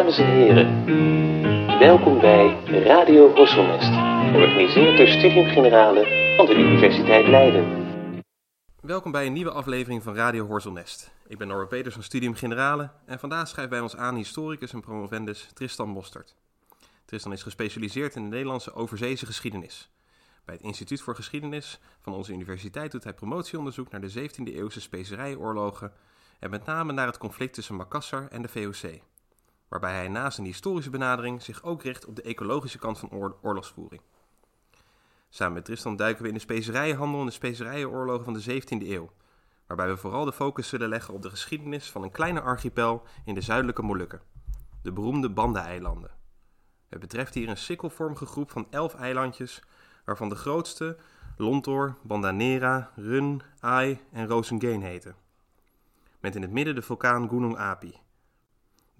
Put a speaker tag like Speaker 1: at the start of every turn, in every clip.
Speaker 1: Dames en heren, welkom bij Radio Horselnest, georganiseerd door Studium Generale van de Universiteit Leiden.
Speaker 2: Welkom bij een nieuwe aflevering van Radio Horselnest. Ik ben Norbert Peters van Studium Generale en vandaag schrijft bij ons aan historicus en promovendus Tristan Mostert. Tristan is gespecialiseerd in de Nederlandse overzeese geschiedenis. Bij het Instituut voor Geschiedenis van onze universiteit doet hij promotieonderzoek naar de 17e eeuwse specerijoorlogen en met name naar het conflict tussen Makassar en de VOC, waarbij hij naast een historische benadering zich ook richt op de ecologische kant van oorlogsvoering. Samen met Tristan duiken we in de specerijenhandel en de specerijoorlogen van de 17e eeuw, waarbij we vooral de focus zullen leggen op de geschiedenis van een kleine archipel in de zuidelijke Molukken, de beroemde Banda-eilanden. Het betreft hier een sikkelvormige groep van elf eilandjes, waarvan de grootste Lontor, Bandanera, Run, Ai en Rosengane heten met in het midden de vulkaan Gunung Api.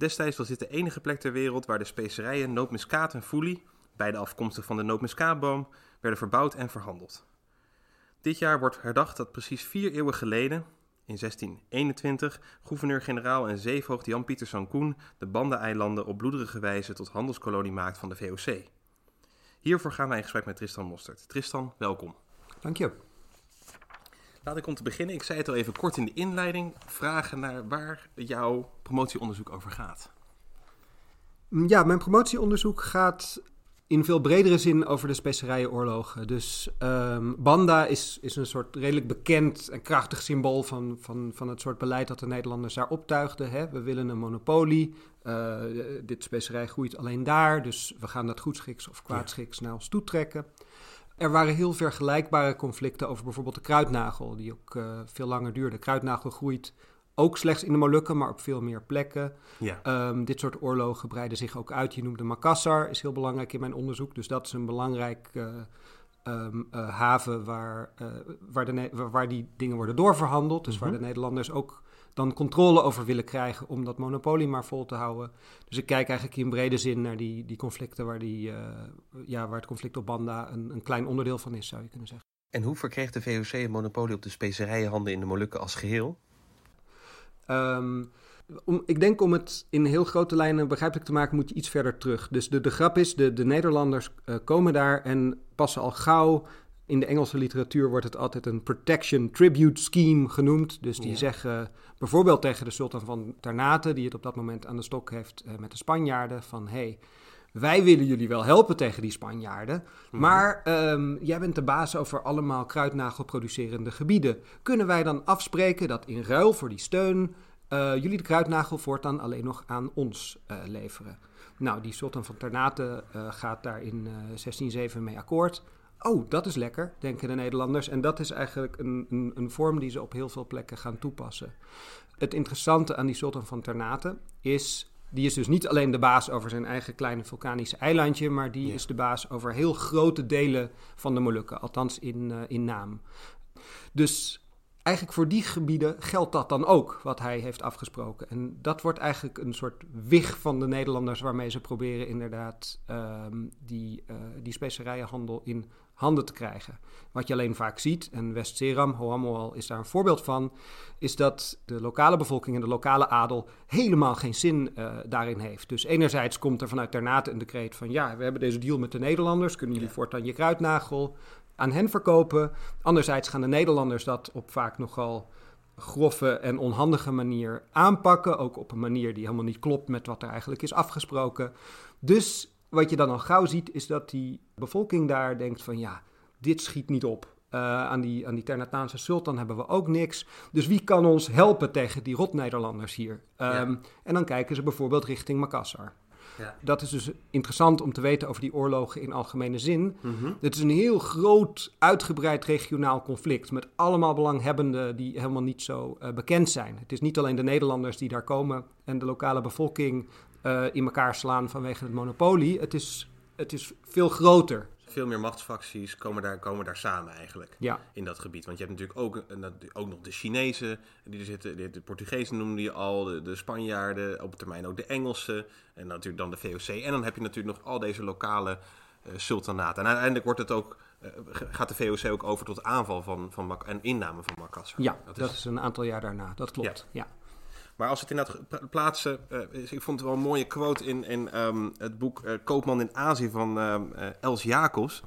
Speaker 2: Destijds was dit de enige plek ter wereld waar de specerijen nootmuskaat en foelie, beide afkomstig van de nootmuskaatboom, werden verbouwd en verhandeld. Dit jaar wordt herdacht dat precies vier eeuwen geleden, in 1621, gouverneur-generaal en zeevoogd Jan-Pieter Sankoen de Banda-eilanden op bloederige wijze tot handelskolonie maakt van de VOC. Hiervoor gaan wij in gesprek met Tristan Mostert. Tristan, welkom.
Speaker 3: Dank je.
Speaker 2: Laat ik om te beginnen, ik zei het al even kort in de inleiding, vragen naar waar jouw promotieonderzoek over gaat.
Speaker 3: Ja, mijn promotieonderzoek gaat in veel bredere zin over de specerijoorlogen. Dus um, Banda is, is een soort redelijk bekend en krachtig symbool van, van, van het soort beleid dat de Nederlanders daar optuigden. Hè? We willen een monopolie. Uh, dit specerij groeit alleen daar, dus we gaan dat goedschiks of kwaadschiks ja. naar ons toe trekken. Er waren heel vergelijkbare conflicten over bijvoorbeeld de kruidnagel, die ook uh, veel langer duurde. Kruidnagel groeit ook slechts in de Molukken, maar op veel meer plekken. Ja. Um, dit soort oorlogen breiden zich ook uit. Je noemde Makassar, is heel belangrijk in mijn onderzoek. Dus dat is een belangrijk uh, um, uh, haven waar, waar, de, waar die dingen worden doorverhandeld. Dus mm -hmm. waar de Nederlanders ook dan controle over willen krijgen om dat monopolie maar vol te houden. Dus ik kijk eigenlijk in brede zin naar die, die conflicten waar, die, uh, ja, waar het conflict op Banda een, een klein onderdeel van is, zou je kunnen zeggen.
Speaker 2: En hoe verkreeg de VOC een monopolie op de specerijenhanden in de Molukken als geheel?
Speaker 3: Um, om, ik denk om het in heel grote lijnen begrijpelijk te maken, moet je iets verder terug. Dus de, de grap is, de, de Nederlanders uh, komen daar en passen al gauw in de Engelse literatuur wordt het altijd een protection tribute scheme genoemd. Dus die ja. zeggen bijvoorbeeld tegen de sultan van Ternate, die het op dat moment aan de stok heeft uh, met de Spanjaarden, van hey, wij willen jullie wel helpen tegen die Spanjaarden, -hmm. maar um, jij bent de baas over allemaal kruidnagelproducerende gebieden. Kunnen wij dan afspreken dat in ruil voor die steun uh, jullie de kruidnagel voortaan alleen nog aan ons uh, leveren? Nou, die sultan van Ternate gaat daar in 1607 mee akkoord. Oh, dat is lekker, denken de Nederlanders. En dat is eigenlijk een, een, een, vorm die ze op heel veel plekken gaan toepassen. Het interessante aan die sultan van Ternate is... die is dus niet alleen de baas over zijn eigen kleine vulkanische eilandje... maar die ja. is de baas over heel grote delen van de Molukken. Althans in, uh, in naam. Dus eigenlijk voor die gebieden geldt dat dan ook, wat hij heeft afgesproken. En dat wordt eigenlijk een soort wig van de Nederlanders... waarmee ze proberen inderdaad um, die, uh, die specerijenhandel in handen te krijgen. Wat je alleen vaak ziet, en West-Seram, Hoamoal is daar een voorbeeld van, is dat de lokale bevolking en de lokale adel helemaal geen zin uh, daarin heeft. Dus enerzijds komt er vanuit Ternate een decreet van ja, we hebben deze deal met de Nederlanders, kunnen jullie voortaan je kruidnagel aan hen verkopen. Anderzijds gaan de Nederlanders dat op vaak nogal grove en onhandige manier aanpakken, ook op een manier die helemaal niet klopt met wat er eigenlijk is afgesproken. Dus wat je dan al gauw ziet, is dat die bevolking daar denkt van ja, dit schiet niet op. Uh, aan die, aan die Ternataanse sultan hebben we ook niks. Dus wie kan ons helpen tegen die rot-Nederlanders hier? Um, ja. En dan kijken ze bijvoorbeeld richting Makassar. Ja. Dat is dus interessant om te weten over die oorlogen in algemene zin. Mm -hmm. Het is een heel groot, uitgebreid regionaal conflict met allemaal belanghebbenden die helemaal niet zo uh, bekend zijn. Het is niet alleen de Nederlanders die daar komen en de lokale bevolking uh, in elkaar slaan vanwege het monopolie. Het is, het is veel groter.
Speaker 2: Veel meer machtsfacties komen daar, komen daar samen eigenlijk
Speaker 3: ja.
Speaker 2: in dat gebied. Want je hebt natuurlijk ook, ook nog de Chinezen die er zitten. De Portugezen noemde je al, de, de Spanjaarden, op termijn ook de Engelsen. En natuurlijk dan de VOC. En dan heb je natuurlijk nog al deze lokale uh, sultanaten. En uiteindelijk wordt het ook, uh, gaat de VOC ook over tot aanval van, van en inname van Makassar.
Speaker 3: Ja, dat, dat is... is... een aantal jaar daarna. Dat klopt, ja. ja.
Speaker 2: Maar als het inderdaad plaatsen, uh, ik vond het wel een mooie quote in, in um, het boek uh, Koopman in Azië van uh, Els Jacobs.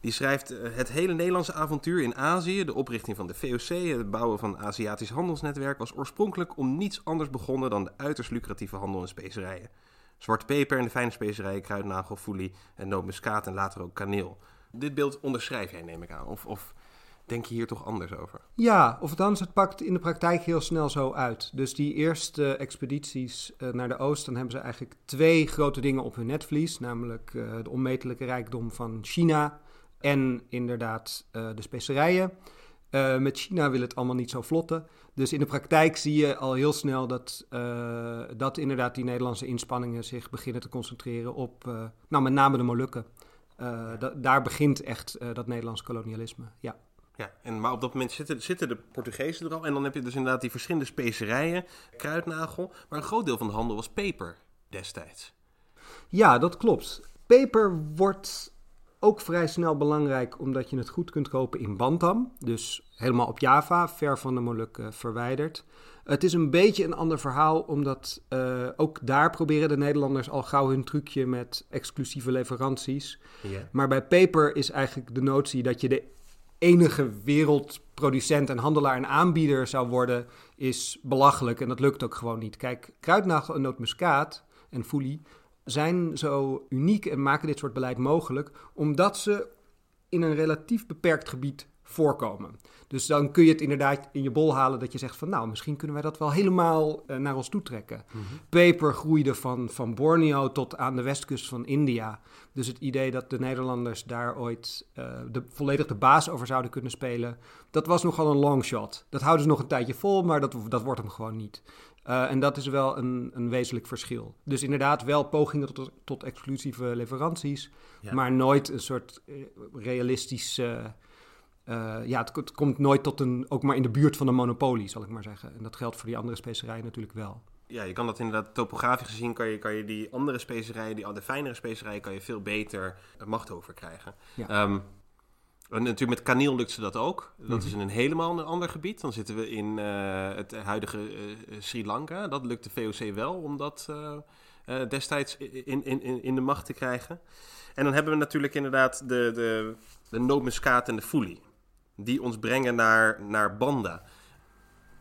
Speaker 2: Die schrijft: Het hele Nederlandse avontuur in Azië, de oprichting van de VOC, het bouwen van een Aziatisch handelsnetwerk, was oorspronkelijk om niets anders begonnen dan de uiterst lucratieve handel in specerijen. Zwarte peper en de fijne specerijen, kruidnagel, foelie en nootmuskaat en later ook kaneel. Dit beeld onderschrijf jij, neem ik aan. Of, of denk je hier toch anders over?
Speaker 3: Ja, of althans, het pakt in de praktijk heel snel zo uit. Dus die eerste expedities uh, naar de oost, dan hebben ze eigenlijk twee grote dingen op hun netvlies. Namelijk de onmetelijke rijkdom van China en inderdaad uh, de specerijen. met China wil het allemaal niet zo vlotten. Dus in de praktijk zie je al heel snel dat, dat inderdaad die Nederlandse inspanningen zich beginnen te concentreren op nou, met name de Molukken. daar begint echt dat Nederlands kolonialisme. Ja.
Speaker 2: Ja, en, maar op dat moment zitten, zitten de Portugezen er al. En dan heb je dus inderdaad die verschillende specerijen, kruidnagel. Maar een groot deel van de handel was peper destijds.
Speaker 3: Ja, dat klopt. Peper wordt ook vrij snel belangrijk omdat je het goed kunt kopen in Bantam. Dus helemaal op Java, ver van de Molukken verwijderd. Het is een beetje een ander verhaal, omdat uh, ook daar proberen de Nederlanders al gauw hun trucje met exclusieve leveranties. Yeah. Maar bij peper is eigenlijk de notie dat je de enige wereldproducent en handelaar en aanbieder zou worden, is belachelijk. En dat lukt ook gewoon niet. Kijk, kruidnagel en nootmuskaat en foelie zijn zo uniek en maken dit soort beleid mogelijk, omdat ze in een relatief beperkt gebied voorkomen. Dus dan kun je het inderdaad in je bol halen dat je zegt van nou, misschien kunnen wij dat wel helemaal uh, naar ons toe trekken. Mm Peper groeide van, van Borneo tot aan de westkust van India. Dus het idee dat de Nederlanders daar ooit uh, de, volledig de baas over zouden kunnen spelen, dat was nogal een long shot. Dat houden ze nog een tijdje vol, maar dat, dat wordt hem gewoon niet. Uh, en dat is wel een, een wezenlijk verschil. Dus inderdaad wel pogingen tot, tot exclusieve leveranties, ja. maar nooit een soort realistische uh, ja, het, het, komt nooit tot een, ook maar in de buurt van een monopolie, zal ik maar zeggen. En dat geldt voor die andere specerijen natuurlijk wel.
Speaker 2: Ja, je kan dat inderdaad topografisch gezien, kan je, kan je die andere specerijen, die de fijnere specerijen, kan je veel beter macht over krijgen. Ja. Um, en natuurlijk met kaneel lukt ze dat ook. Dat -hmm. is in een helemaal een ander gebied. Dan zitten we in uh, het huidige uh, Sri Lanka. Dat lukt de VOC wel om dat uh, destijds in, in, in de macht te krijgen. En dan hebben we natuurlijk inderdaad de, de, de nootmuskaat en de foelie die ons brengen naar, naar Banda.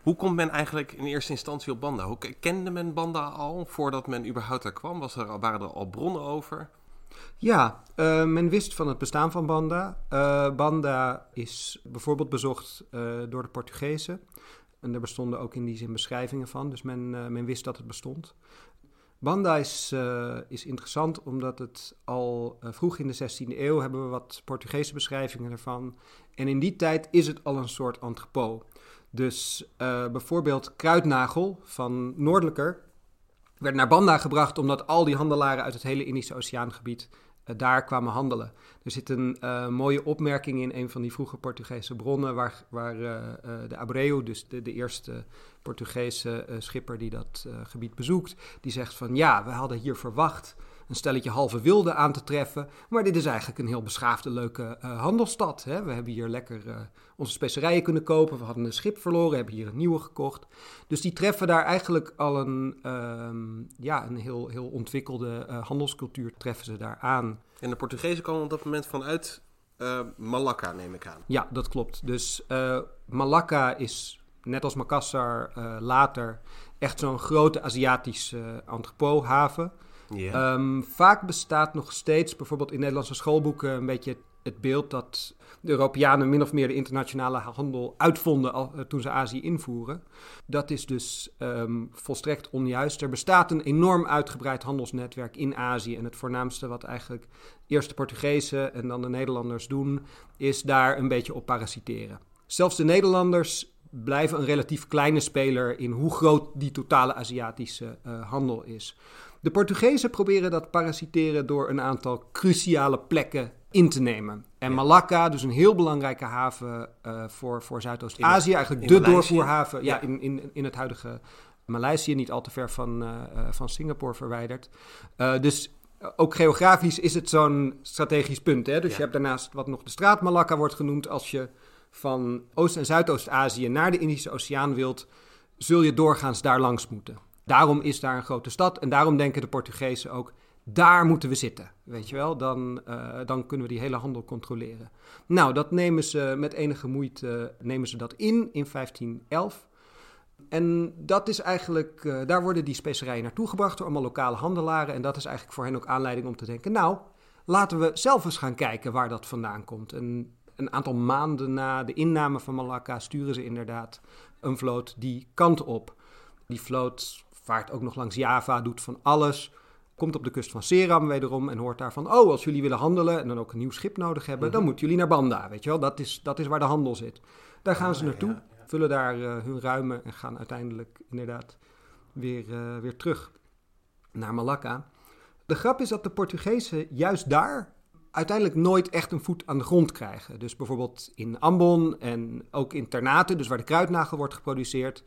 Speaker 2: Hoe komt men eigenlijk in eerste instantie op Banda? Hoe kende men Banda al voordat men überhaupt daar kwam? Was er, waren er al bronnen over?
Speaker 3: Ja, uh, men wist van het bestaan van Banda. Uh, Banda is bijvoorbeeld bezocht uh, door de Portugezen. En er bestonden ook in die zin beschrijvingen van, dus men, men wist dat het bestond. Banda is, is interessant omdat het al vroeg in de 16e eeuw hebben we wat Portugese beschrijvingen ervan. En in die tijd is het al een soort entrepot. Dus uh, bijvoorbeeld kruidnagel van Noordelijker werd naar Banda gebracht omdat al die handelaren uit het hele Indische Oceaangebied uh, daar kwamen handelen. Er zit een uh, mooie opmerking in een van die vroege Portugese bronnen, waar, waar de Abreu, dus de, de eerste Portugese schipper die dat gebied bezoekt, die zegt van ja, we hadden hier verwacht een stelletje halve wilde aan te treffen. Maar dit is eigenlijk een heel beschaafde, leuke uh, handelsstad. Hè? We hebben hier lekker uh, onze specerijen kunnen kopen. We hadden een schip verloren, hebben hier een nieuwe gekocht. Dus die treffen daar eigenlijk al een, um, ja, een heel, heel ontwikkelde uh, handelscultuur treffen ze daar aan.
Speaker 2: En de Portugezen komen op dat moment vanuit Malacca, neem ik aan.
Speaker 3: Ja, dat klopt. Dus Malacca is, net als Makassar later, echt zo'n grote Aziatische entrepothaven. Yeah. Um, vaak bestaat nog steeds, bijvoorbeeld in Nederlandse schoolboeken, een beetje het beeld dat de Europeanen min of meer de internationale handel uitvonden uh, toen ze Azië invoeren. Dat is dus um, volstrekt onjuist. Er bestaat een enorm uitgebreid handelsnetwerk in Azië. En het voornaamste wat eigenlijk eerst de Portugezen en dan de Nederlanders doen, is daar een beetje op parasiteren. Zelfs de Nederlanders blijven een relatief kleine speler in hoe groot die totale Aziatische uh, handel is. De Portugezen proberen dat parasiteren door een aantal cruciale plekken in te nemen. En Malacca, dus een heel belangrijke haven uh, voor, voor Zuidoost-Azië, eigenlijk de doorvoerhaven ja. ja. in, in, in het huidige Maleisië, niet al te ver van, uh, van Singapore verwijderd. Uh, dus ook geografisch is het zo'n strategisch punt. Hè? Dus ja. je hebt daarnaast wat nog de straat Malacca wordt genoemd. Als je van Oost- en Zuidoost-Azië naar de Indische Oceaan wilt, zul je doorgaans daar langs moeten. Daarom is daar een grote stad en daarom denken de Portugezen ook, daar moeten we zitten. Weet je wel, dan, uh, dan kunnen we die hele handel controleren. Nou, dat nemen ze met enige moeite nemen ze dat in in 1511. En dat is eigenlijk, uh, daar worden die specerijen naartoe gebracht door allemaal lokale handelaren. En dat is eigenlijk voor hen ook aanleiding om te denken, nou, laten we zelf eens gaan kijken waar dat vandaan komt. En een aantal maanden na de inname van Malacca sturen ze inderdaad een vloot die kant op. Die vloot vaart ook nog langs Java, doet van alles. Komt op de kust van Seram wederom en hoort daarvan: Oh, als jullie willen handelen en dan ook een nieuw schip nodig hebben, dan mhm. moeten jullie naar Banda. Weet je wel, dat is, dat is waar de handel zit. Daar gaan ze naartoe, vullen daar uh, hun ruimen en gaan uiteindelijk inderdaad weer, uh, weer terug naar Malacca. De grap is dat de Portugezen juist daar uiteindelijk nooit echt een voet aan de grond krijgen. Dus bijvoorbeeld in Ambon en ook in Ternate, dus waar de kruidnagel wordt geproduceerd.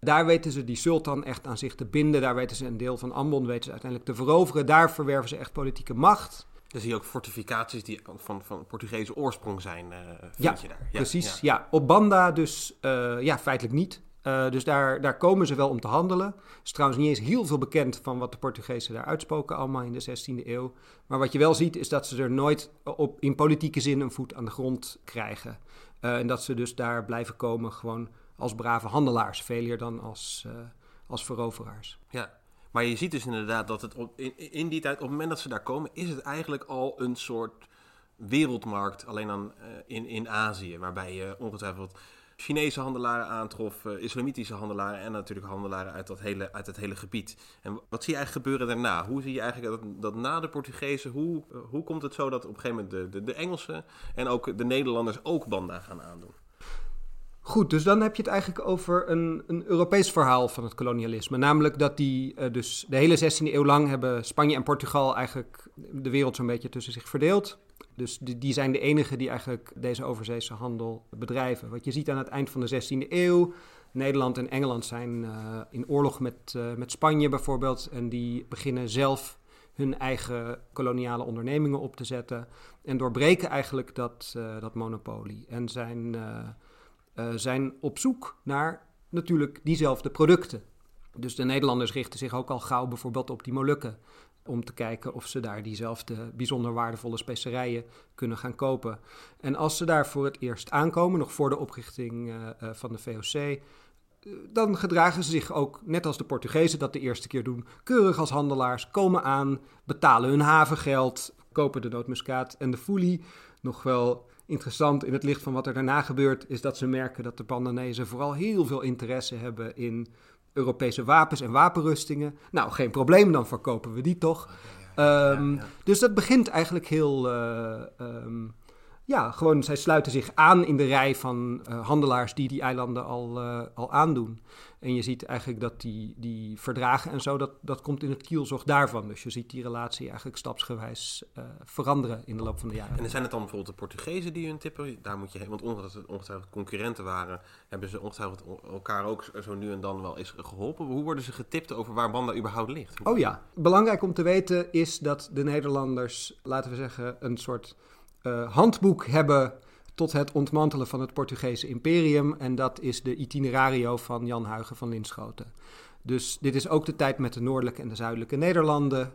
Speaker 3: Daar weten ze die sultan echt aan zich te binden. Daar weten ze een deel van Ambon weten ze uiteindelijk te veroveren. Daar verwerven ze echt politieke macht.
Speaker 2: Dan zie je ook fortificaties die van, van Portugese oorsprong zijn, uh, vind
Speaker 3: ja,
Speaker 2: je daar.
Speaker 3: Ja, precies. Ja. op Banda dus uh, ja, feitelijk niet. Uh, dus daar, daar komen ze wel om te handelen. Er is trouwens niet eens heel veel bekend van wat de Portugezen daar uitspoken allemaal in de 16e eeuw. Maar wat je wel ziet is dat ze er nooit op, in politieke zin een voet aan de grond krijgen. En dat ze dus daar blijven komen gewoon als brave handelaars, veel meer dan als, uh, als veroveraars.
Speaker 2: Ja, maar je ziet dus inderdaad dat het op, in, in die tijd, op het moment dat ze daar komen, is het eigenlijk al een soort wereldmarkt, alleen dan in, in Azië, waarbij je ongetwijfeld Chinese handelaren aantrof, islamitische handelaren en natuurlijk handelaren uit, dat hele, uit het hele gebied. En wat zie je eigenlijk gebeuren daarna? Hoe zie je eigenlijk dat, dat na de Portugezen, hoe, hoe komt het zo dat op een gegeven moment de, de, de Engelsen en ook de Nederlanders ook banda gaan aandoen?
Speaker 3: Goed, dus dan heb je het eigenlijk over een, een Europees verhaal van het kolonialisme. Namelijk dat die uh, dus de hele 16e eeuw lang hebben Spanje en Portugal eigenlijk de wereld zo'n beetje tussen zich verdeeld. Dus die, die, zijn de enigen die eigenlijk deze overzeese handel bedrijven. Wat je ziet aan het eind van de 16e eeuw. Nederland en Engeland zijn uh, in oorlog met, uh, met Spanje bijvoorbeeld. En die beginnen zelf hun eigen koloniale ondernemingen op te zetten. En doorbreken eigenlijk dat, dat monopolie. En zijn, zijn op zoek naar natuurlijk diezelfde producten. Dus de Nederlanders richten zich ook al gauw bijvoorbeeld op die Molukken om te kijken of ze daar diezelfde bijzonder waardevolle specerijen kunnen gaan kopen. En als ze daar voor het eerst aankomen, nog voor de oprichting uh, uh, van de VOC, eh, dan gedragen ze zich ook, net als de Portugezen dat de eerste keer doen, keurig als handelaars, komen aan, betalen hun havengeld, kopen de nootmuskaat en de foelie. Nog wel interessant in het licht van wat er daarna gebeurt, is dat ze merken dat de Pandanezen vooral heel veel interesse hebben in Europese wapens en wapenrustingen. Nou, geen probleem, dan verkopen we die toch. Um, dus dat begint eigenlijk heel. Uh, um, ja, gewoon zij sluiten zich aan in de rij van uh, handelaars die die eilanden al, uh, al aandoen. En je ziet eigenlijk dat die, die verdragen en zo, dat, dat komt in het kielzog daarvan. Dus je ziet die relatie eigenlijk stapsgewijs uh, veranderen in de loop van de jaren.
Speaker 2: En zijn het dan bijvoorbeeld de Portugezen die hun tippen? Daar moet je heen, want ongetwijfeld, ongetwijfeld concurrenten waren, hebben ze ongetwijfeld elkaar ook zo nu en dan wel eens geholpen. Hoe worden ze getipt over waar Banda überhaupt ligt?
Speaker 3: Oh ja, belangrijk om te weten is dat de Nederlanders, laten we zeggen, een soort uh, handboek hebben tot het ontmantelen van het Portugese imperium. En dat is de itinerario van Jan Huigen van Linschoten. Dus dit is ook de tijd met de noordelijke en de zuidelijke Nederlanden.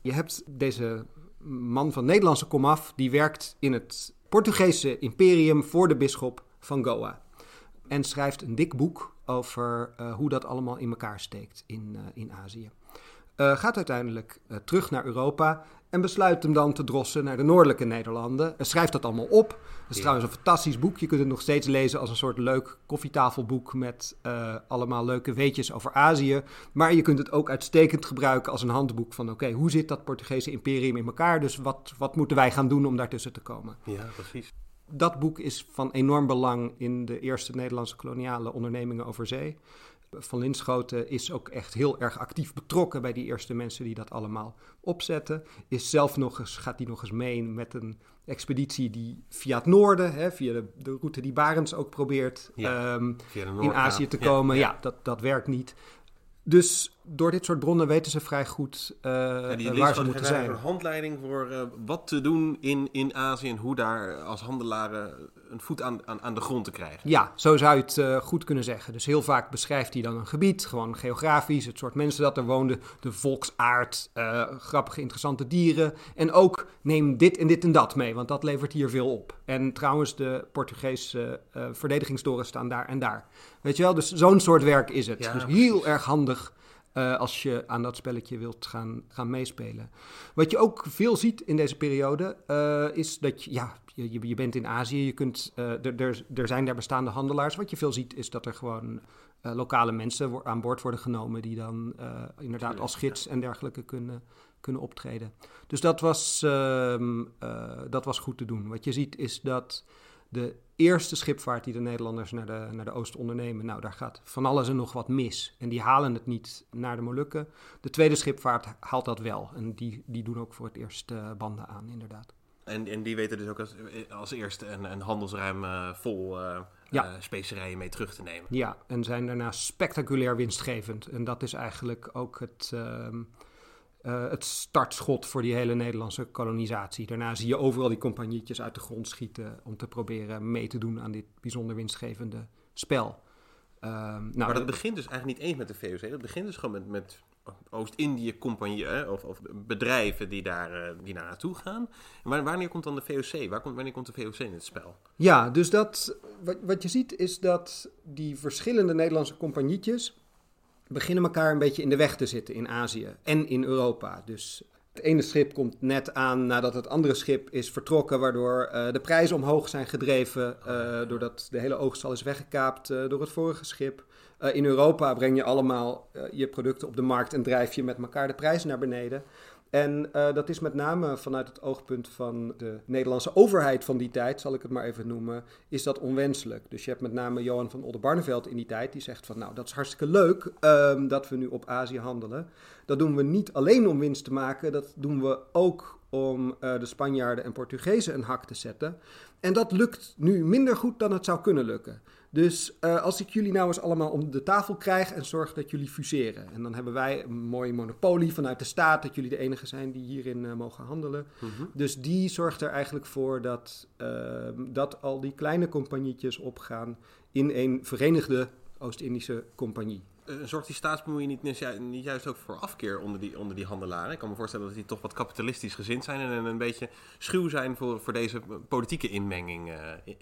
Speaker 3: Je hebt deze man van Nederlandse komaf, die werkt in het Portugese imperium voor de bisschop van Goa. En schrijft een dik boek over uh, hoe dat allemaal in elkaar steekt in, uh, in Azië. Gaat uiteindelijk terug naar Europa en besluit hem dan te drossen naar de noordelijke Nederlanden. En schrijft dat allemaal op. Het is trouwens een fantastisch boek. Je kunt het nog steeds lezen als een soort leuk koffietafelboek met uh, allemaal leuke weetjes over Azië. Maar je kunt het ook uitstekend gebruiken als een handboek van oké, okay, hoe zit dat Portugese imperium in elkaar? Dus wat, wat moeten wij gaan doen om daartussen te komen?
Speaker 2: Ja, precies.
Speaker 3: Dat boek is van enorm belang in de eerste Nederlandse koloniale ondernemingen over zee. Van Linschoten is ook echt heel erg actief betrokken bij die eerste mensen die dat allemaal opzetten. Is zelf nog eens, gaat hij nog eens mee met een expeditie die via het noorden, hè, via de, de, route die Barents ook probeert, ja, um, in Azië te komen. Ja, ja. ja, dat, dat werkt niet. Dus door dit soort bronnen weten ze vrij goed uh,
Speaker 2: ja, die
Speaker 3: waar ze moeten zijn.
Speaker 2: Een handleiding voor uh, wat te doen in, in Azië en hoe daar als handelaren een voet aan, aan, aan de grond te krijgen.
Speaker 3: Ja, zo zou je het uh, goed kunnen zeggen. Dus heel vaak beschrijft hij dan een gebied, gewoon geografisch, het soort mensen dat er woonden, de volksaard, grappige, interessante dieren. En ook neem dit en dit en dat mee, want dat levert hier veel op. En trouwens, de Portugese verdedigingstoren staan daar en daar. Weet je wel, dus zo'n soort werk is het.
Speaker 2: Ja,
Speaker 3: dus heel erg handig uh, als je aan dat spelletje wilt gaan, gaan meespelen. Wat je ook veel ziet in deze periode, uh, is dat je, ja, je, je bent in Azië, je kunt, uh, er, er zijn daar bestaande handelaars. Wat je veel ziet, is dat er gewoon lokale mensen aan boord worden genomen, die dan inderdaad als gids en dergelijke kunnen, kunnen optreden. Dus dat was, ehm, dat was goed te doen. Wat je ziet is dat de eerste schipvaart die de Nederlanders naar de, naar de Oost ondernemen, nou, daar gaat van alles en nog wat mis. En die halen het niet naar de Molukken. De tweede schipvaart haalt dat wel. En die, die doen ook voor het eerst uh, banden aan, inderdaad.
Speaker 2: En, en die weten dus ook als, als eerste een, een handelsruim uh, vol uh, ja. specerijen mee terug te nemen.
Speaker 3: Ja, en zijn daarna spectaculair winstgevend. En dat is eigenlijk ook het... Ehm, uh, het startschot voor die hele Nederlandse kolonisatie. Daarna zie je overal die compagnietjes uit de grond schieten om te proberen mee te doen aan dit bijzonder winstgevende spel. Uh, nou,
Speaker 2: maar dat begint dus eigenlijk niet eens met de VOC. Dat begint dus gewoon met, met Oost-Indië-compagnieën of, of, bedrijven die daar, uh, die daar naartoe gaan. Wanneer komt dan de VOC? Waar komt, wanneer komt de VOC in het spel?
Speaker 3: Ja, dus dat, wat, wat je ziet is dat die verschillende Nederlandse compagnietjes beginnen elkaar een beetje in de weg te zitten in Azië en in Europa. Dus het ene schip komt net aan nadat het andere schip is vertrokken, waardoor uh, de prijzen omhoog zijn gedreven, uh, doordat de hele oogst al is weggekaapt uh, door het vorige schip. in Europa breng je allemaal je producten op de markt en drijf je met elkaar de prijzen naar beneden. En uh, dat is met name vanuit het oogpunt van de Nederlandse overheid van die tijd, zal ik het maar even noemen, is dat onwenselijk. Dus je hebt met name Johan van Oldenbarneveld in die tijd, die zegt van nou, dat is hartstikke leuk um, dat we nu op Azië handelen. Dat doen we niet alleen om winst te maken, dat doen we ook om uh, de Spanjaarden en Portugezen een hak te zetten. En dat lukt nu minder goed dan het zou kunnen lukken. Dus uh, als ik jullie nou eens allemaal om de tafel krijg en zorg dat jullie fuseren. En dan hebben wij een mooie monopolie vanuit de staat, dat jullie de enige zijn die hierin uh, mogen handelen. Mm -hmm. Dus die zorgt er eigenlijk voor dat, uh, dat al die kleine compagnietjes opgaan in een verenigde Oost-Indische compagnie.
Speaker 2: Zorgt die staatsbemoeienis niet, niet juist ook voor afkeer onder die, onder die handelaren? Ik kan me voorstellen dat die toch wat kapitalistisch gezind zijn en een beetje schuw zijn voor, voor deze politieke inmenging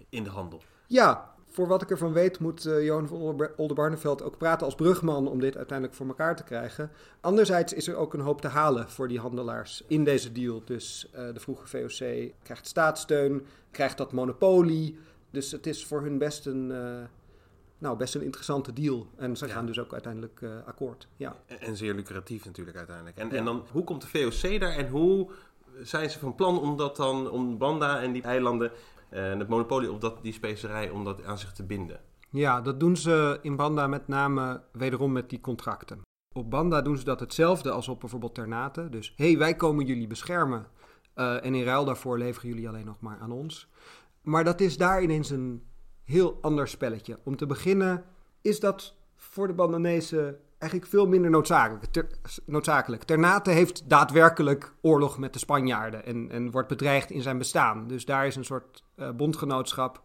Speaker 2: in de handel.
Speaker 3: Ja, voor wat ik ervan weet, moet uh, Johan van Oldenbarneveld ook praten als brugman om dit uiteindelijk voor elkaar te krijgen. Anderzijds is er ook een hoop te halen voor die handelaars in deze deal. Dus uh, de vroege VOC krijgt staatssteun, krijgt dat monopolie. Dus het is voor hun best een, uh, nou, best een interessante deal. En ze ja. gaan dus ook uiteindelijk akkoord. Ja.
Speaker 2: En, en, zeer lucratief natuurlijk uiteindelijk. En, ja. en dan, hoe komt de VOC daar en hoe zijn ze van plan om dat dan, om Banda en die eilanden en het monopolie op dat, die specerij om dat aan zich te binden.
Speaker 3: Ja, dat doen ze in Banda met name wederom met die contracten. Op Banda doen ze dat hetzelfde als op bijvoorbeeld Ternate. Dus hé, hey, wij komen jullie beschermen uh, en in ruil daarvoor leveren jullie alleen nog maar aan ons. Maar dat is daar ineens een heel ander spelletje. Om te beginnen is dat voor de Bandanezen eigenlijk veel minder noodzakelijk. Ter. Ternate heeft daadwerkelijk oorlog met de Spanjaarden en, en wordt bedreigd in zijn bestaan. Dus daar is een soort uh, bondgenootschap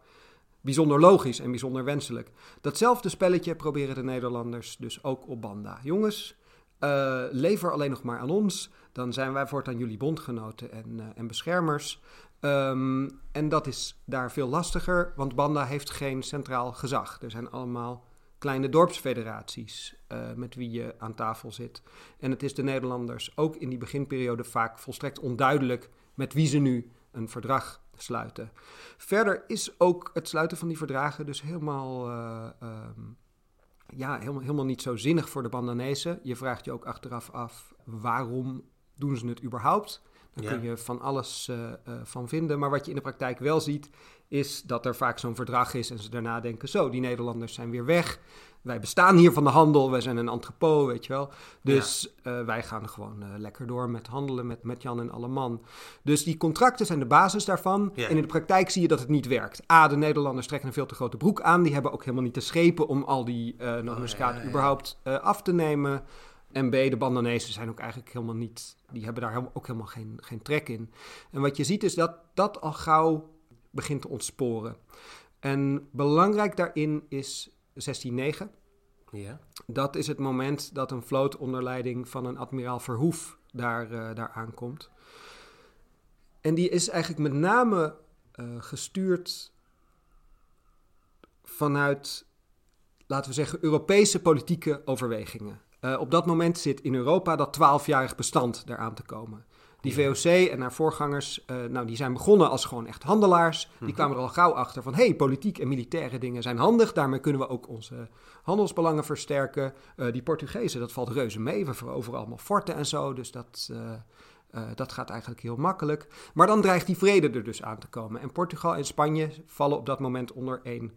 Speaker 3: bijzonder logisch en bijzonder wenselijk. Datzelfde spelletje proberen de Nederlanders dus ook op Banda. Jongens, uh, lever alleen nog maar aan ons. Dan zijn wij voortaan jullie bondgenoten en, uh, en beschermers. Um, en dat is daar veel lastiger, want Banda heeft geen centraal gezag. Er zijn allemaal kleine dorpsfederaties uh, met wie je aan tafel zit. En het is de Nederlanders ook in die beginperiode vaak volstrekt onduidelijk met wie ze nu een verdrag sluiten. Verder is ook het sluiten van die verdragen dus helemaal, uh, um, ja, helemaal, helemaal niet zo zinnig voor de Bandanezen. Je vraagt je ook achteraf af waarom doen ze het überhaupt? Daar ja. kun je van alles uh, uh, van vinden. Maar wat je in de praktijk wel ziet, is dat er vaak zo'n verdrag is en ze daarna denken: zo, die Nederlanders zijn weer weg. Wij bestaan hier van de handel, wij zijn een entrepot, weet je wel. Dus ja. uh, wij gaan gewoon lekker door met handelen met, met Jan en Alleman. Dus die contracten zijn de basis daarvan. Ja. En in de praktijk zie je dat het niet werkt. A, de Nederlanders trekken een veel te grote broek aan. Die hebben ook helemaal niet de schepen om al die uh, nootmuskaat oh, überhaupt af te nemen. En B, de Bandanezen zijn ook eigenlijk helemaal niet, die hebben daar ook helemaal geen, geen trek in. En wat je ziet is dat dat al gauw begint te ontsporen. En belangrijk daarin is 1609.
Speaker 2: Ja.
Speaker 3: Dat is het moment dat een vloot onder leiding van een admiraal Verhoef daar, uh, daar aankomt. En die is eigenlijk met name uh, gestuurd vanuit, laten we zeggen, Europese politieke overwegingen. Uh, op dat moment zit in Europa dat twaalfjarig bestand eraan te komen. Die VOC en haar voorgangers, uh, nou, die zijn begonnen als gewoon echt handelaars. Die
Speaker 2: Mhm.
Speaker 3: kwamen er al gauw achter van, hey, politiek en militaire dingen zijn handig. Daarmee kunnen we ook onze handelsbelangen versterken. Uh, die Portugezen, dat valt reuze mee. We veroveren allemaal forten en zo, dus dat, uh, dat gaat eigenlijk heel makkelijk. Maar dan dreigt die vrede er dus aan te komen. En Portugal en Spanje vallen op dat moment onder één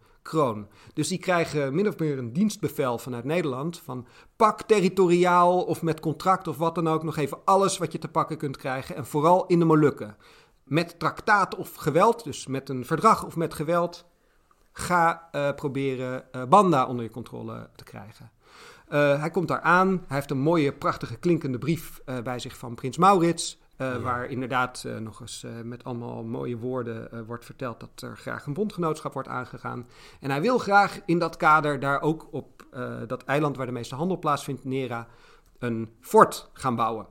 Speaker 3: Dus die krijgen min of meer een dienstbevel vanuit Nederland van pak territoriaal of met contract of wat dan ook nog even alles wat je te pakken kunt krijgen en vooral in de Molukken. Met traktaat of geweld, dus met een verdrag of met geweld, ga uh, proberen uh, Banda onder je controle te krijgen. Uh, hij komt daar aan, hij heeft een mooie, prachtige, klinkende brief bij zich van prins Maurits. Uh, ja. Waar inderdaad uh, nog eens uh, met allemaal mooie woorden wordt verteld dat er graag een bondgenootschap wordt aangegaan. En hij wil graag in dat kader daar ook op dat eiland waar de meeste handel plaatsvindt, Nera, een fort gaan bouwen.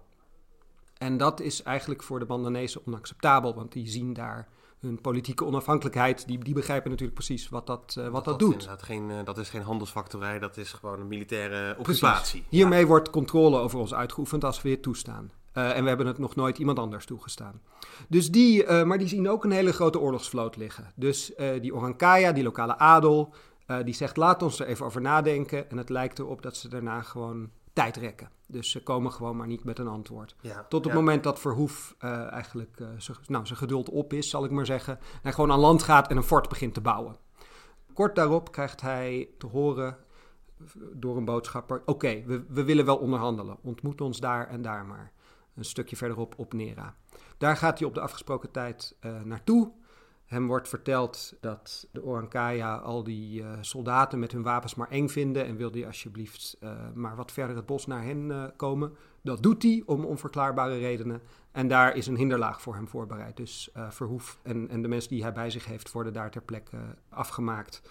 Speaker 3: En dat is eigenlijk voor de Bandanezen onacceptabel, want die zien daar hun politieke onafhankelijkheid. Die, die begrijpen natuurlijk precies wat dat, wat dat,
Speaker 2: dat
Speaker 3: doet.
Speaker 2: Geen, dat is geen handelsfactorij, dat is gewoon een militaire occupatie.
Speaker 3: Precies. Hiermee ja. wordt controle over ons uitgeoefend als we dit toestaan. Uh, en we hebben het nog nooit iemand anders toegestaan. Dus die, uh, maar die zien ook een hele grote oorlogsvloot liggen. Dus uh, die Orankaya, die lokale adel, die zegt laat ons er even over nadenken. En het lijkt erop dat ze daarna gewoon tijd rekken. Dus ze komen gewoon maar niet met een antwoord.
Speaker 2: Ja,
Speaker 3: Tot het
Speaker 2: ja.
Speaker 3: moment dat Verhoef eigenlijk nou, zijn geduld op is, zal ik maar zeggen. En hij gewoon aan land gaat en een fort begint te bouwen. Kort daarop krijgt hij te horen door een boodschapper... oké, okay, we, we willen wel onderhandelen. Ontmoet ons daar en daar maar een stukje verderop op Nera. Daar gaat hij op de afgesproken tijd uh, naartoe. Hem wordt verteld dat de Orankaya al die uh, soldaten met hun wapens maar eng vinden en wil hij alsjeblieft uh, maar wat verder het bos naar hen komen. Dat doet hij om onverklaarbare redenen. En daar is een hinderlaag voor hem voorbereid. Dus Verhoef en, en, de mensen die hij bij zich heeft worden daar ter plekke afgemaakt.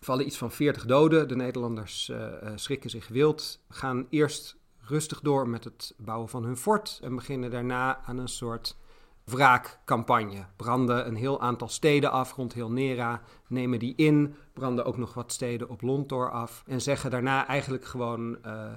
Speaker 3: Vallen iets van 40 doden. De Nederlanders schrikken zich wild. Gaan eerst rustig door met het bouwen van hun fort en beginnen daarna aan een soort wraakcampagne. Branden een heel aantal steden af rond heel Nera, nemen die in, branden ook nog wat steden op Lontor af en zeggen daarna eigenlijk gewoon: uh,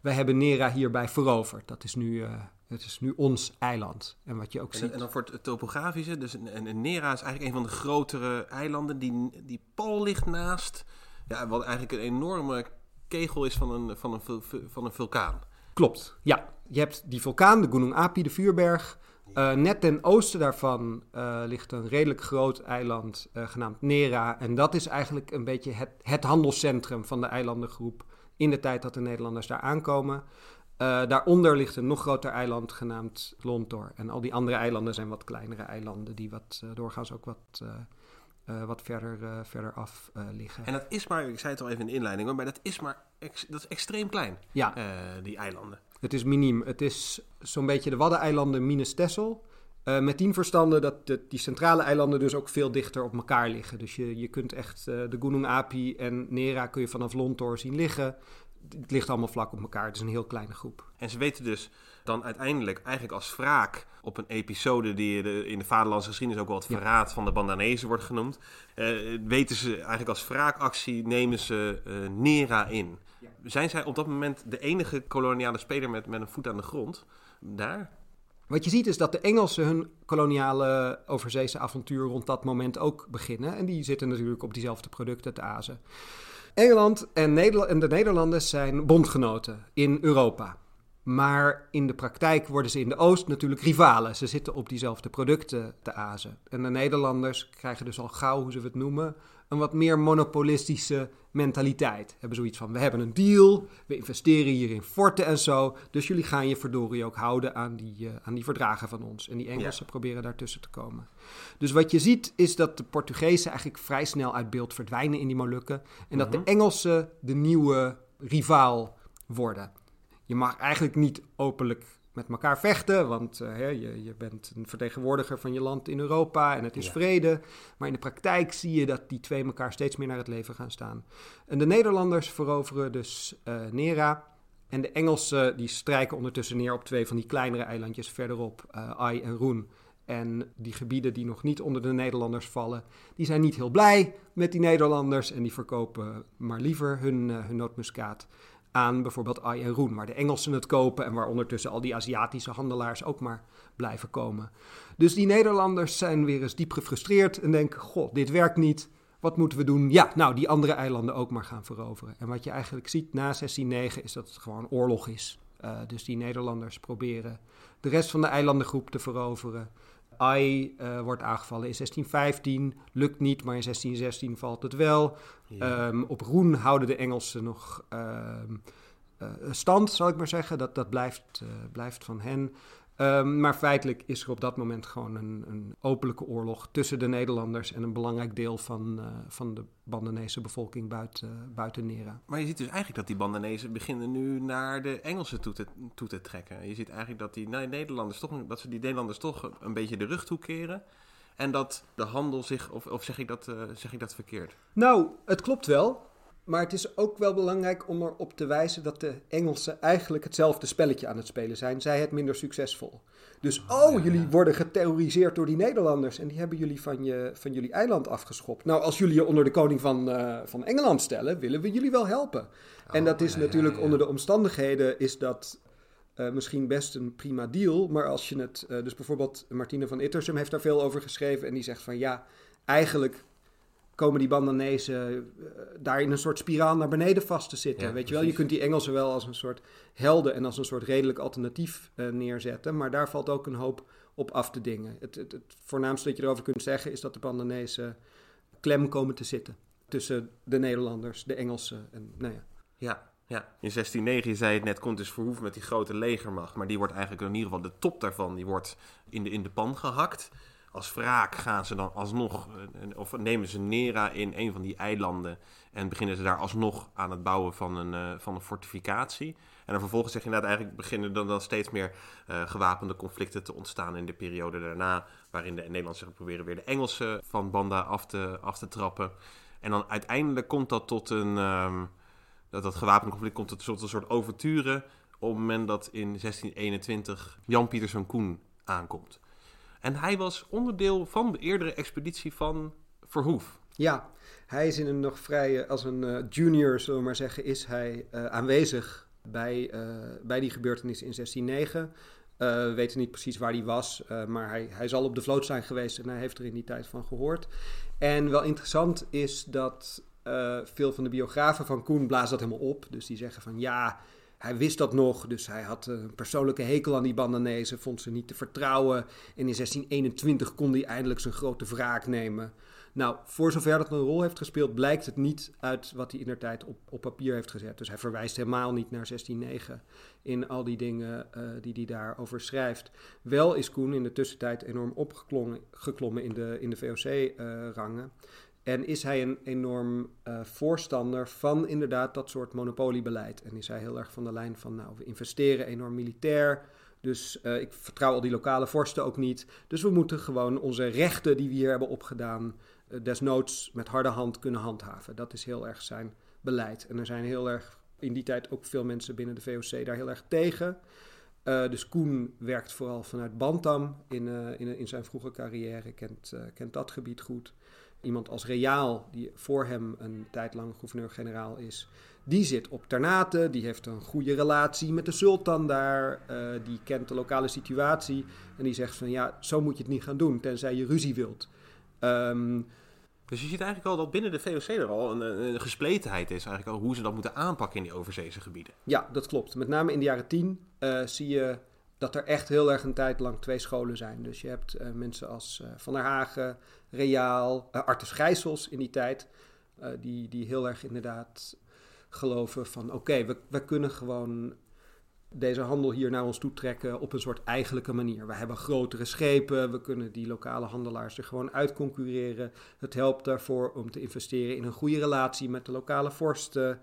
Speaker 3: wij hebben Nera hierbij veroverd. Dat is nu, uh, het is nu ons eiland. En wat je ook
Speaker 2: en,
Speaker 3: ziet.
Speaker 2: En dan voor het topografische, dus een Nera is eigenlijk een van de grotere eilanden die, die pal ligt naast. Ja, wat eigenlijk een enorme kegel is van een, van een, van een vulkaan.
Speaker 3: Klopt, ja. Je hebt die vulkaan, de Gunung Api, de vuurberg. Uh, net ten oosten daarvan uh, ligt een redelijk groot eiland uh, genaamd Nera. En dat is eigenlijk een beetje het, het handelscentrum van de eilandengroep in de tijd dat de Nederlanders daar aankomen. daaronder ligt een nog groter eiland genaamd Lontor. En al die andere eilanden zijn wat kleinere eilanden die wat, doorgaans ook wat... Uh, wat verder, uh, verder af uh, liggen.
Speaker 2: En dat is maar, ik zei het al even in de inleiding, hoor, maar dat is maar ex, dat is extreem klein,
Speaker 3: ja.
Speaker 2: die eilanden.
Speaker 3: Het is miniem. Het is zo'n beetje de Waddeneilanden minus Texel. met tien verstanden dat de, die centrale eilanden dus ook veel dichter op elkaar liggen. Dus je, je kunt echt de Gunung Api en Nera kun je vanaf Lontor zien liggen. Het ligt allemaal vlak op elkaar. Het is een heel kleine groep.
Speaker 2: En ze weten dus dan uiteindelijk eigenlijk als wraak op een episode die in de vaderlandse geschiedenis ook wel het verraad ja. van de Bandanezen wordt genoemd. Uh, weten ze eigenlijk als wraakactie nemen ze uh, Nera in. Ja. Zijn zij op dat moment de enige koloniale speler met, met een voet aan de grond daar?
Speaker 3: Wat je ziet is dat de Engelsen hun koloniale overzeese avontuur rond dat moment ook beginnen. En die zitten natuurlijk op diezelfde producten te azen. Engeland en, en de Nederlanders zijn bondgenoten in Europa. Maar in de praktijk worden ze in de Oost natuurlijk rivalen. Ze zitten op diezelfde producten te azen. En de Nederlanders krijgen dus al gauw, hoe ze het noemen, een wat meer monopolistische mentaliteit. Hebben zoiets van, we hebben een deal, we investeren hier in forten en zo. Dus jullie gaan je verdorie ook houden aan die, uh, aan die verdragen van ons. En die Engelsen ja. proberen daartussen te komen. Dus wat je ziet is dat de Portugezen eigenlijk vrij snel uit beeld verdwijnen in die Molukken. En dat de Engelsen de nieuwe rivaal worden. Je mag eigenlijk niet openlijk met elkaar vechten, want uh, je, je bent een vertegenwoordiger van je land in Europa en het is vrede. Maar in de praktijk zie je dat die twee elkaar steeds meer naar het leven gaan staan. En de Nederlanders veroveren dus uh, Nera. En de Engelsen die strijken ondertussen neer op twee van die kleinere eilandjes verderop, uh, Ai en Roen. En die gebieden die nog niet onder de Nederlanders vallen, die zijn niet heel blij met die Nederlanders. En die verkopen maar liever hun, hun nootmuskaat aan bijvoorbeeld Roen, waar de Engelsen het kopen en waar ondertussen al die Aziatische handelaars ook maar blijven komen. Dus die Nederlanders zijn weer eens diep gefrustreerd en denken: Goh, dit werkt niet. Wat moeten we doen? Ja, nou, die andere eilanden ook maar gaan veroveren. En wat je eigenlijk ziet na 1609 is dat het gewoon oorlog is. Uh, dus die Nederlanders proberen de rest van de eilandengroep te veroveren. Ai uh, wordt aangevallen in 1615, lukt niet, maar in 1616 valt het wel. Ja. Um, op Roen houden de Engelsen nog um, uh, stand, zal ik maar zeggen. Dat, dat blijft, uh, blijft van hen. Um, maar feitelijk is er op dat moment gewoon een, een, openlijke oorlog tussen de Nederlanders en een belangrijk deel van, uh, van de Bandanese bevolking buiten, buiten Nera.
Speaker 2: Maar je ziet dus eigenlijk dat die Bandanezen beginnen nu naar de Engelsen toe te, toe te trekken. Je ziet eigenlijk dat, die nou, Nederlanders toch, dat ze die Nederlanders toch een beetje de rug toekeren. En dat de handel zich, of, of zeg, ik dat, uh, zeg ik dat verkeerd?
Speaker 3: Nou, het klopt wel. Maar het is ook wel belangrijk om erop te wijzen dat de Engelsen eigenlijk hetzelfde spelletje aan het spelen zijn. Zij het minder succesvol. Dus, oh, oh ja, jullie ja. worden geterroriseerd door die Nederlanders en die hebben jullie van, je, van jullie eiland afgeschopt. Nou, als jullie je onder de koning van, uh, van Engeland stellen, willen we jullie wel helpen. Oh, en dat is ja, natuurlijk onder de omstandigheden is dat uh, misschien best een prima deal. Maar als je het, uh, dus bijvoorbeeld Martine van Ittersum heeft daar veel over geschreven en die zegt van ja, eigenlijk komen die Bandanezen uh, daar in een soort spiraal naar beneden vast te zitten. Ja, weet je wel, je kunt die Engelsen wel als een soort helden en als een soort redelijk alternatief uh, neerzetten, maar daar valt ook een hoop op af te dingen. Het, het, het, voornaamste dat je erover kunt zeggen is dat de Bandanezen klem komen te zitten tussen de Nederlanders, de Engelsen en nou ja.
Speaker 2: Ja, ja, in 1609, je zei het net, komt dus Verhoeven met die grote legermacht. Maar die wordt eigenlijk in ieder geval de top daarvan, die wordt in de, in de pan gehakt als wraak gaan ze dan alsnog, of nemen ze Nera in een van die eilanden en beginnen ze daar alsnog aan het bouwen van een, uh, van een fortificatie. En dan vervolgens zeg je inderdaad, eigenlijk beginnen dan, dan steeds meer gewapende conflicten te ontstaan in de periode daarna, waarin de Nederlanders proberen weer de Engelsen van Banda af te, af te trappen. En dan uiteindelijk komt dat tot een, um, dat, dat gewapende conflict komt tot een soort overturen op het moment dat in 1621 Jan Pieterszoon Koen aankomt. En hij was onderdeel van de eerdere expeditie van Verhoef.
Speaker 3: Ja, hij is in een nog vrij, als een uh, junior, zullen we maar zeggen, is hij uh, aanwezig bij, uh, bij die gebeurtenis in 1609. we weten niet precies waar hij was, maar hij, hij zal op de vloot zijn geweest en hij heeft er in die tijd van gehoord. En wel interessant is dat veel van de biografen van Koen blazen dat helemaal op. Dus die zeggen van ja, hij wist dat nog, dus hij had een persoonlijke hekel aan die Bandanezen, vond ze niet te vertrouwen. En in 1621 kon hij eindelijk zijn grote wraak nemen. Nou, voor zover dat een rol heeft gespeeld, blijkt het niet uit wat hij in der tijd op, op papier heeft gezet. Dus hij verwijst helemaal niet naar 1609 in al die dingen uh, die hij daarover schrijft. Wel is Koen in de tussentijd enorm opgeklommen in de, in de VOC-rangen. Uh, en is hij een enorm uh, voorstander van inderdaad dat soort monopoliebeleid. En is hij heel erg van de lijn van, nou, we investeren enorm militair. Dus uh, ik vertrouw al die lokale vorsten ook niet. Dus we moeten gewoon onze rechten die we hier hebben opgedaan, uh, desnoods met harde hand kunnen handhaven. Dat is heel erg zijn beleid. En er zijn heel erg in die tijd ook veel mensen binnen de VOC daar heel erg tegen. dus Koen werkt vooral vanuit Bantam in, in, in zijn vroege carrière, kent, kent dat gebied goed iemand als Reaal, die voor hem een tijd lang gouverneur-generaal is, die zit op Ternate, die heeft een goede relatie met de sultan daar, uh, die kent de lokale situatie en die zegt van ja, zo moet je het niet gaan doen, tenzij je ruzie wilt. Um,
Speaker 2: dus je ziet eigenlijk al dat binnen de VOC er al een, een, gespletenheid is, eigenlijk al hoe ze dat moeten aanpakken in die overzeese gebieden.
Speaker 3: Ja, dat klopt. Met name in de jaren tien uh, zie je dat er echt heel erg een tijd lang twee scholen zijn. Dus je hebt uh, mensen als Van der Hagen, Reaal, uh, Artus Gijsels in die tijd, die, die heel erg inderdaad geloven van oké, we, we kunnen gewoon deze handel hier naar ons toe trekken op een soort eigenlijke manier. We hebben grotere schepen, we kunnen die lokale handelaars er gewoon uitconcurreren. Het helpt daarvoor om te investeren in een goede relatie met de lokale vorsten.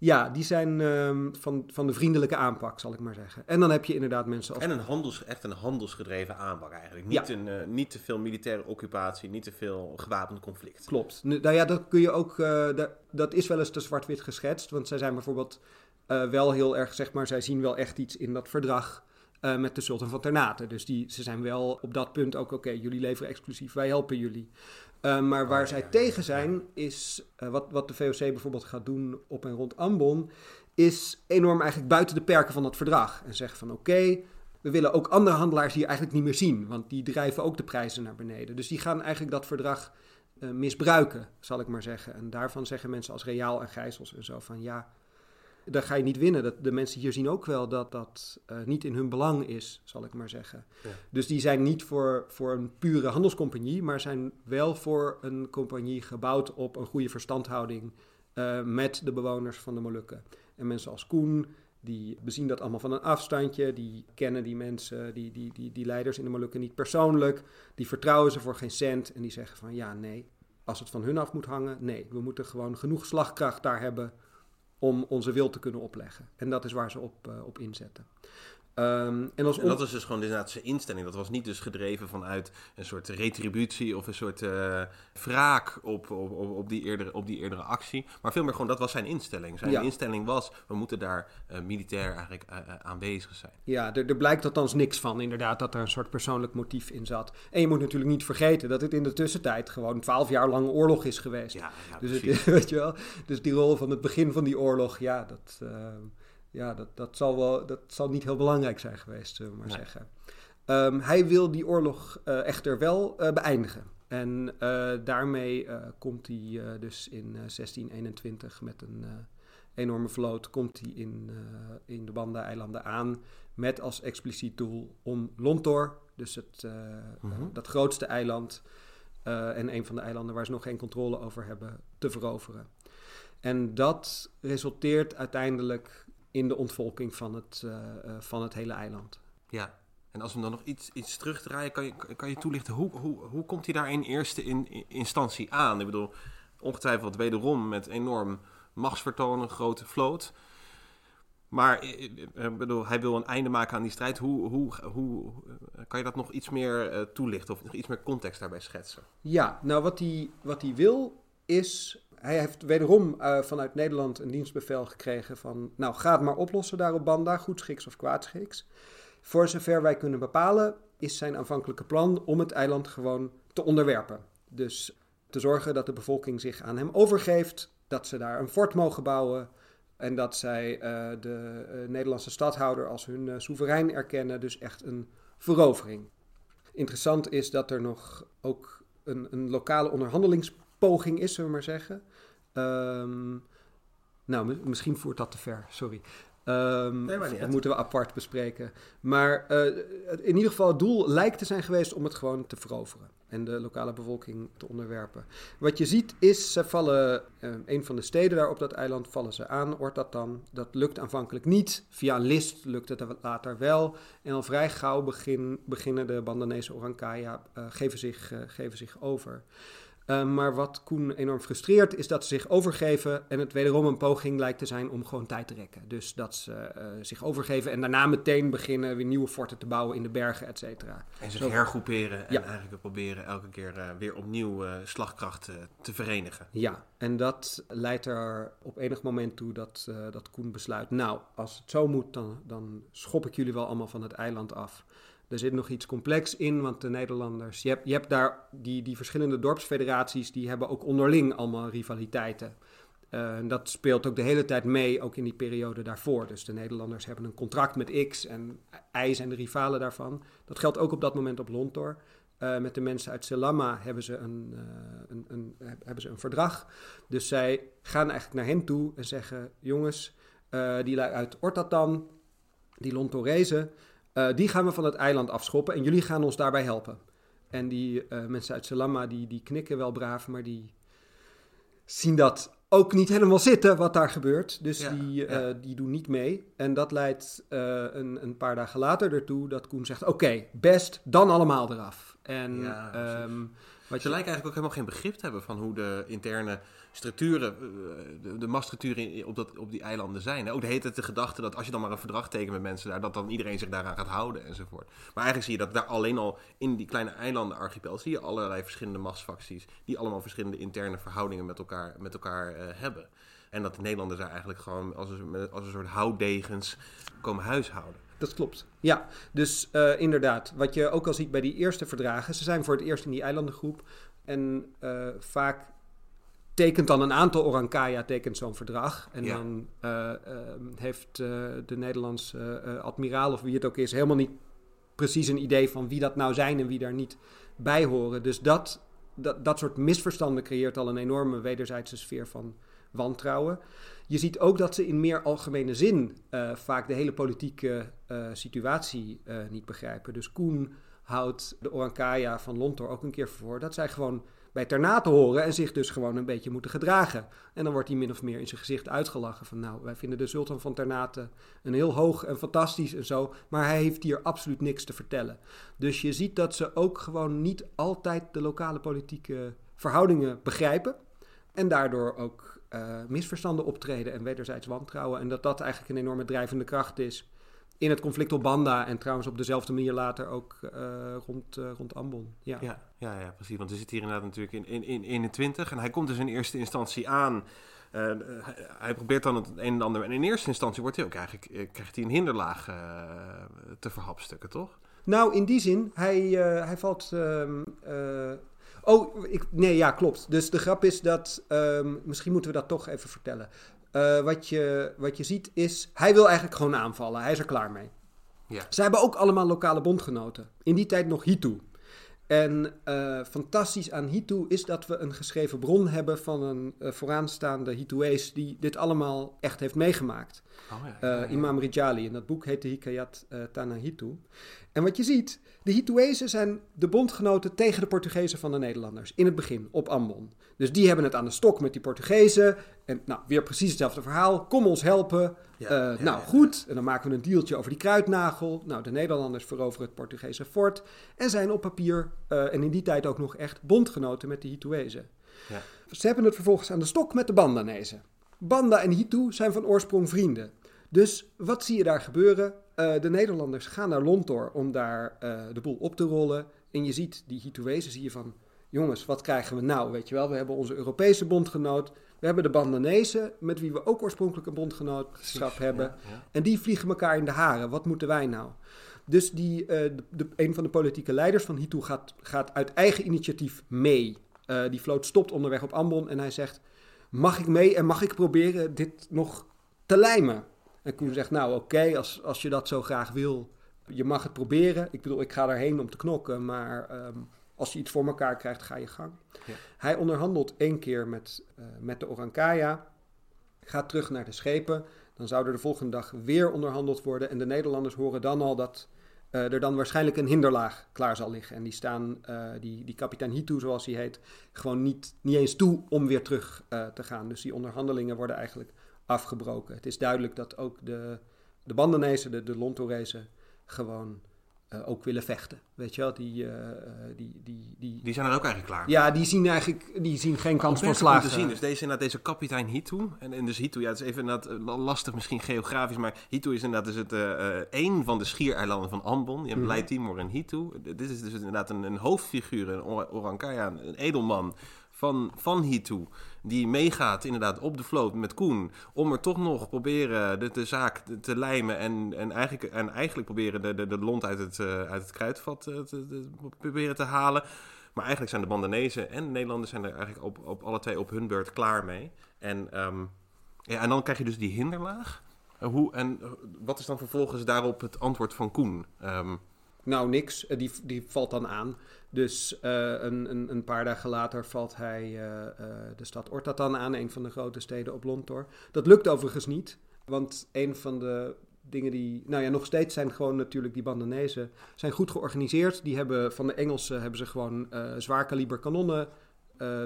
Speaker 3: Ja, die zijn ehm, van, van de vriendelijke aanpak, zal ik maar zeggen. En dan heb je inderdaad mensen als...
Speaker 2: En een handels, echt een handelsgedreven aanpak eigenlijk. Niet,
Speaker 3: Ja.
Speaker 2: een, eh, niet te veel militaire occupatie, niet te veel gewapend conflict.
Speaker 3: Klopt. Nu, nou ja, dat kun je ook. eh, da- dat is wel eens te zwart-wit geschetst. Want zij zijn bijvoorbeeld eh, wel heel erg, zeg maar, zij zien wel echt iets in dat verdrag met de Sultan van Ternate. Dus die, ze zijn wel op dat punt ook, oké, jullie leveren exclusief, wij helpen jullie. Eh, maar waar
Speaker 2: Oh,
Speaker 3: zij
Speaker 2: ja,
Speaker 3: tegen
Speaker 2: ja.
Speaker 3: zijn, is eh, wat, wat de VOC bijvoorbeeld gaat doen op en rond Ambon, is enorm eigenlijk buiten de perken van dat verdrag. En zeggen van oké, we willen ook andere handelaars hier eigenlijk niet meer zien, want die drijven ook de prijzen naar beneden. Dus die gaan eigenlijk dat verdrag eh, misbruiken, zal ik maar zeggen. En daarvan zeggen mensen als Reaal en Gijsels en zo van ja, daar ga je niet winnen. Dat, de mensen hier zien ook wel dat dat eh, niet in hun belang is, zal ik maar zeggen.
Speaker 2: Ja.
Speaker 3: Dus die zijn niet voor, voor een pure handelscompagnie, maar zijn wel voor een compagnie gebouwd op een goede verstandhouding eh, met de bewoners van de Molukken. En mensen als Koen, die bezien dat allemaal van een afstandje, die kennen die mensen, die, die, die, die leiders in de Molukken niet persoonlijk, die vertrouwen ze voor geen cent en die zeggen van ja, nee, als het van hun af moet hangen, nee, we moeten gewoon genoeg slagkracht daar hebben om onze wil te kunnen opleggen. En dat is waar ze op, eh, op inzetten. Ehm, en als
Speaker 2: En
Speaker 3: on-
Speaker 2: dat is dus gewoon inderdaad zijn instelling. Dat was niet dus gedreven vanuit een soort retributie of een soort eh, wraak op, op, op, op die eerdere, op die eerdere actie. Maar veel meer gewoon, dat was zijn instelling. Zijn
Speaker 3: Ja.
Speaker 2: instelling was, we moeten daar eh, militair eigenlijk eh, aanwezig zijn.
Speaker 3: Ja, er, er blijkt althans niks van, inderdaad, dat er een soort persoonlijk motief in zat. En je moet natuurlijk niet vergeten dat het in de tussentijd gewoon twaalf jaar lang oorlog is geweest.
Speaker 2: Ja, ja
Speaker 3: dus, het, weet je wel, dus die rol van het begin van die oorlog, ja, dat, eh, ja, dat, dat, zal, wel, dat zal niet heel belangrijk zijn geweest, zullen we maar
Speaker 2: Nee.
Speaker 3: zeggen. Ehm, hij wil die oorlog eh, echter wel eh, beëindigen. En eh, daarmee komt hij dus in eh, 1621 met een enorme vloot komt hij in, in de Banda-eilanden aan met als expliciet doel om Lontor, dus het,
Speaker 2: Mhm.
Speaker 3: dat grootste eiland en een van de eilanden waar ze nog geen controle over hebben, te veroveren. En dat resulteert uiteindelijk in de ontvolking van het, eh, eh, van het hele eiland.
Speaker 2: Ja, en als we dan nog iets, iets terugdraaien, kan je, kan je toelichten hoe, hoe, hoe komt hij daar in eerste in, in- instantie aan? Ik bedoel, ongetwijfeld wederom met enorm machtsvertoon, een grote vloot. Maar eh, ik bedoel, hij wil een einde maken aan die strijd. Hoe, hoe, hoe kan je dat nog iets meer toelichten of nog iets meer context daarbij schetsen?
Speaker 3: Ja, nou wat hij, wat hij wil is. Hij heeft wederom eh, vanuit Nederland een dienstbevel gekregen van. Nou, ga het maar oplossen daar op Banda, goedschiks of kwaadschiks. Voor zover wij kunnen bepalen, is zijn aanvankelijke plan om het eiland gewoon te onderwerpen. Dus te zorgen dat de bevolking zich aan hem overgeeft, dat ze daar een fort mogen bouwen. En dat zij eh, de eh, Nederlandse stadhouder als hun soeverein erkennen. Dus echt een verovering. Interessant is dat er nog ook een, een lokale onderhandelingspoging is, zullen we maar zeggen. Ehm, nou, mi- misschien voert dat te ver, sorry. Ehm,
Speaker 2: Nee,
Speaker 3: dat
Speaker 2: uit.
Speaker 3: moeten we apart bespreken. Maar eh, in ieder geval, het doel lijkt te zijn geweest om het gewoon te veroveren. En de lokale bevolking te onderwerpen. Wat je ziet is, ze vallen, eh, een van de steden daar op dat eiland vallen ze aan, Ortatan. Dat lukt aanvankelijk niet. Via een list lukt het later wel. En al vrij gauw begin, beginnen de Bandanese Orankaya, eh, geven, zich, geven zich over. Eh, maar wat Koen enorm frustreert, is dat ze zich overgeven en het wederom een poging lijkt te zijn om gewoon tijd te rekken. Dus dat ze eh, zich overgeven en daarna meteen beginnen weer nieuwe forten te bouwen in de bergen, et cetera.
Speaker 2: En zich
Speaker 3: Zo.
Speaker 2: hergroeperen en
Speaker 3: Ja.
Speaker 2: eigenlijk proberen elke keer eh, weer opnieuw eh, slagkracht te verenigen.
Speaker 3: Ja, en dat leidt er op enig moment toe dat, dat Koen besluit... nou, als het zo moet, dan, dan schop ik jullie wel allemaal van het eiland af. Er zit nog iets complex in, want de Nederlanders... je hebt, je hebt daar die, die verschillende dorpsfederaties... die hebben ook onderling allemaal rivaliteiten. Eh, en dat speelt ook de hele tijd mee, ook in die periode daarvoor. Dus de Nederlanders hebben een contract met X en Y zijn de rivalen daarvan. Dat geldt ook op dat moment op Lontor. Eh, met de mensen uit Selama hebben ze een, eh, een, een, heb- hebben ze een verdrag. Dus zij gaan eigenlijk naar hen toe en zeggen: Jongens, die lui uit Ortatan, die Lontorezen, eh, die gaan we van het eiland afschoppen en jullie gaan ons daarbij helpen. En die eh, mensen uit Selama, die, die knikken wel braaf, maar die zien dat ook niet helemaal zitten wat daar gebeurt. Dus
Speaker 2: Ja,
Speaker 3: die,
Speaker 2: ja.
Speaker 3: eh, die doen niet mee. En dat leidt een, een paar dagen later ertoe dat Koen zegt: Oké, best, dan allemaal eraf. En
Speaker 2: Ja.
Speaker 3: Wat
Speaker 2: Ze lijken eigenlijk ook helemaal geen begrip te hebben van hoe de interne structuren, eh, de, de machtsstructuren op, op die eilanden zijn. Ook de hele tijd de gedachte dat als je dan maar een verdrag tekent met mensen daar, dat dan iedereen zich daaraan gaat houden enzovoort. Maar eigenlijk zie je dat daar alleen al in die kleine eilanden-archipel zie je allerlei verschillende machtsfacties die allemaal verschillende interne verhoudingen met elkaar, met elkaar eh, hebben. En dat de Nederlanders daar eigenlijk gewoon als een, als een soort houtdegens komen huishouden.
Speaker 3: Dat klopt. Ja, dus eh, inderdaad, wat je ook al ziet bij die eerste verdragen, ze zijn voor het eerst in die eilandengroep en eh, vaak tekent dan een aantal Orankaya tekent zo'n verdrag en
Speaker 2: Ja.
Speaker 3: dan eh, ehm, heeft de Nederlandse admiraal of wie het ook is helemaal niet precies een idee van wie dat nou zijn en wie daar niet bij horen. Dus dat, dat, dat soort misverstanden creëert al een enorme wederzijdse sfeer van wantrouwen. Je ziet ook dat ze in meer algemene zin eh, vaak de hele politieke eh, situatie eh, niet begrijpen. Dus Koen houdt de Orankaya van Lontor ook een keer voor dat zij gewoon bij Ternate horen en zich dus gewoon een beetje moeten gedragen. En dan wordt hij min of meer in zijn gezicht uitgelachen van nou, wij vinden de sultan van Ternate een heel hoog en fantastisch en zo, maar hij heeft hier absoluut niks te vertellen. Dus je ziet dat ze ook gewoon niet altijd de lokale politieke verhoudingen begrijpen en daardoor ook eh, misverstanden optreden en wederzijds wantrouwen. En dat dat eigenlijk een enorme drijvende kracht is in het conflict op Banda en trouwens op dezelfde manier later ook eh, rond, eh, rond Ambon. Ja.
Speaker 2: Ja, ja, ja, precies. Want we zitten hier inderdaad natuurlijk in, in, in 21 en hij komt dus in eerste instantie aan. Hij, hij probeert dan het een en ander. En in eerste instantie wordt hij ook eigenlijk, krijgt hij een hinderlaag te verhapstukken, toch?
Speaker 3: Nou, in die zin, hij, hij valt. Oh, ik, nee, ja, klopt. Dus de grap is dat. ehm, misschien moeten we dat toch even vertellen. Eh, wat, je, wat je ziet is. Hij wil eigenlijk gewoon aanvallen. Hij is er klaar mee.
Speaker 2: Ja.
Speaker 3: Ze hebben ook allemaal lokale bondgenoten. In die tijd nog Hitu. En eh, fantastisch aan Hitu is dat we een geschreven bron hebben van een eh, vooraanstaande Hituees die dit allemaal echt heeft meegemaakt.
Speaker 2: Oh, ja,
Speaker 3: Eh,
Speaker 2: ja.
Speaker 3: Imam Rijali. En dat boek heet de Hikayat eh Tana Hitu. En wat je ziet, de Hituezen zijn de bondgenoten tegen de Portugezen van de Nederlanders. In het begin, op Ambon. Dus die hebben het aan de stok met die Portugezen. En nou, weer precies hetzelfde verhaal. Kom ons helpen.
Speaker 2: Ja,
Speaker 3: Eh,
Speaker 2: ja,
Speaker 3: nou,
Speaker 2: ja.
Speaker 3: goed. En dan maken we een dealtje over die kruidnagel. Nou, de Nederlanders veroveren het Portugese fort. En zijn op papier, eh, en in die tijd ook nog echt, bondgenoten met de Hituezen.
Speaker 2: Ja.
Speaker 3: Ze hebben het vervolgens aan de stok met de Bandanezen. Banda en Hitu zijn van oorsprong vrienden. Dus wat zie je daar gebeuren? Eh, de Nederlanders gaan naar Lontor om daar de boel op te rollen. En je ziet die Hituezen, zie je van... Jongens, wat krijgen we nou? Weet je wel, we hebben onze Europese bondgenoot. We hebben de Bandanezen, met wie we ook oorspronkelijk een bondgenootschap hebben.
Speaker 2: Ja, ja.
Speaker 3: En die vliegen elkaar in de haren. Wat moeten wij nou? Dus die, eh, de, de- een van de politieke leiders van Hitu gaat, gaat uit eigen initiatief mee. Eh, die vloot stopt onderweg op Ambon en hij zegt... Mag ik mee en mag ik proberen dit nog te lijmen? En Koen zegt, nou oké, als, als je dat zo graag wil, je mag het proberen. Ik bedoel, ik ga daarheen om te knokken, maar ehm, als je iets voor elkaar krijgt, ga je gang.
Speaker 2: Ja.
Speaker 3: Hij onderhandelt één keer met, eh, met de Orankaya, gaat terug naar de schepen. Dan zou er de volgende dag weer onderhandeld worden. En de Nederlanders horen dan al dat eh, er dan waarschijnlijk een hinderlaag klaar zal liggen. En die staan, eh, die, die kapitein Hitu, zoals hij heet, gewoon niet, niet eens toe om weer terug te gaan. Dus die onderhandelingen worden eigenlijk afgebroken. Het is duidelijk dat ook de, de Bandanezen, de, de Lontorezen, gewoon eh, ook willen vechten. Weet je wel, die, eh, eh, die, die, die,
Speaker 2: Die zijn er ook eigenlijk klaar.
Speaker 3: ja, die zien eigenlijk die zien geen kans van
Speaker 2: om
Speaker 3: slagen.
Speaker 2: te zien. Dus deze, inderdaad, deze kapitein Hitu. En, en dus Hitu, ja, het is even inderdaad lastig misschien geografisch. Maar Hitu is inderdaad dus het, eh, één van de schiereilanden van Ambon. Je hebt
Speaker 3: Mhm.
Speaker 2: Timor en Hitu. Dit is dus inderdaad een, een hoofdfiguur, een Or- Orankaya, een edelman van, van Hitu. Die meegaat inderdaad op de vloot met Koen. Om er toch nog proberen de, zaak te, lijmen. En, en, eigenlijk, en eigenlijk proberen de, de, de lont uit het, eh, uit het kruidvat eh, te, proberen te halen. Maar eigenlijk zijn de Bandanezen en de Nederlanders zijn er eigenlijk op, op alle twee op hun beurt klaar mee. En, ehm, ja, en dan krijg je dus die hinderlaag. Eh, Hoe, en wat is dan vervolgens daarop het antwoord van Koen? Ehm,
Speaker 3: Nou, niks. Die, die valt dan aan. Dus eh, een, een, een paar dagen later valt hij eh, eh, de stad Ortatan aan, een van de grote steden op Lontor. Dat lukt overigens niet, want een van de dingen die... Nou ja, nog steeds zijn gewoon natuurlijk die Bandanezen zijn goed georganiseerd. Die hebben van de Engelsen hebben ze gewoon eh zwaar kaliber kanonnen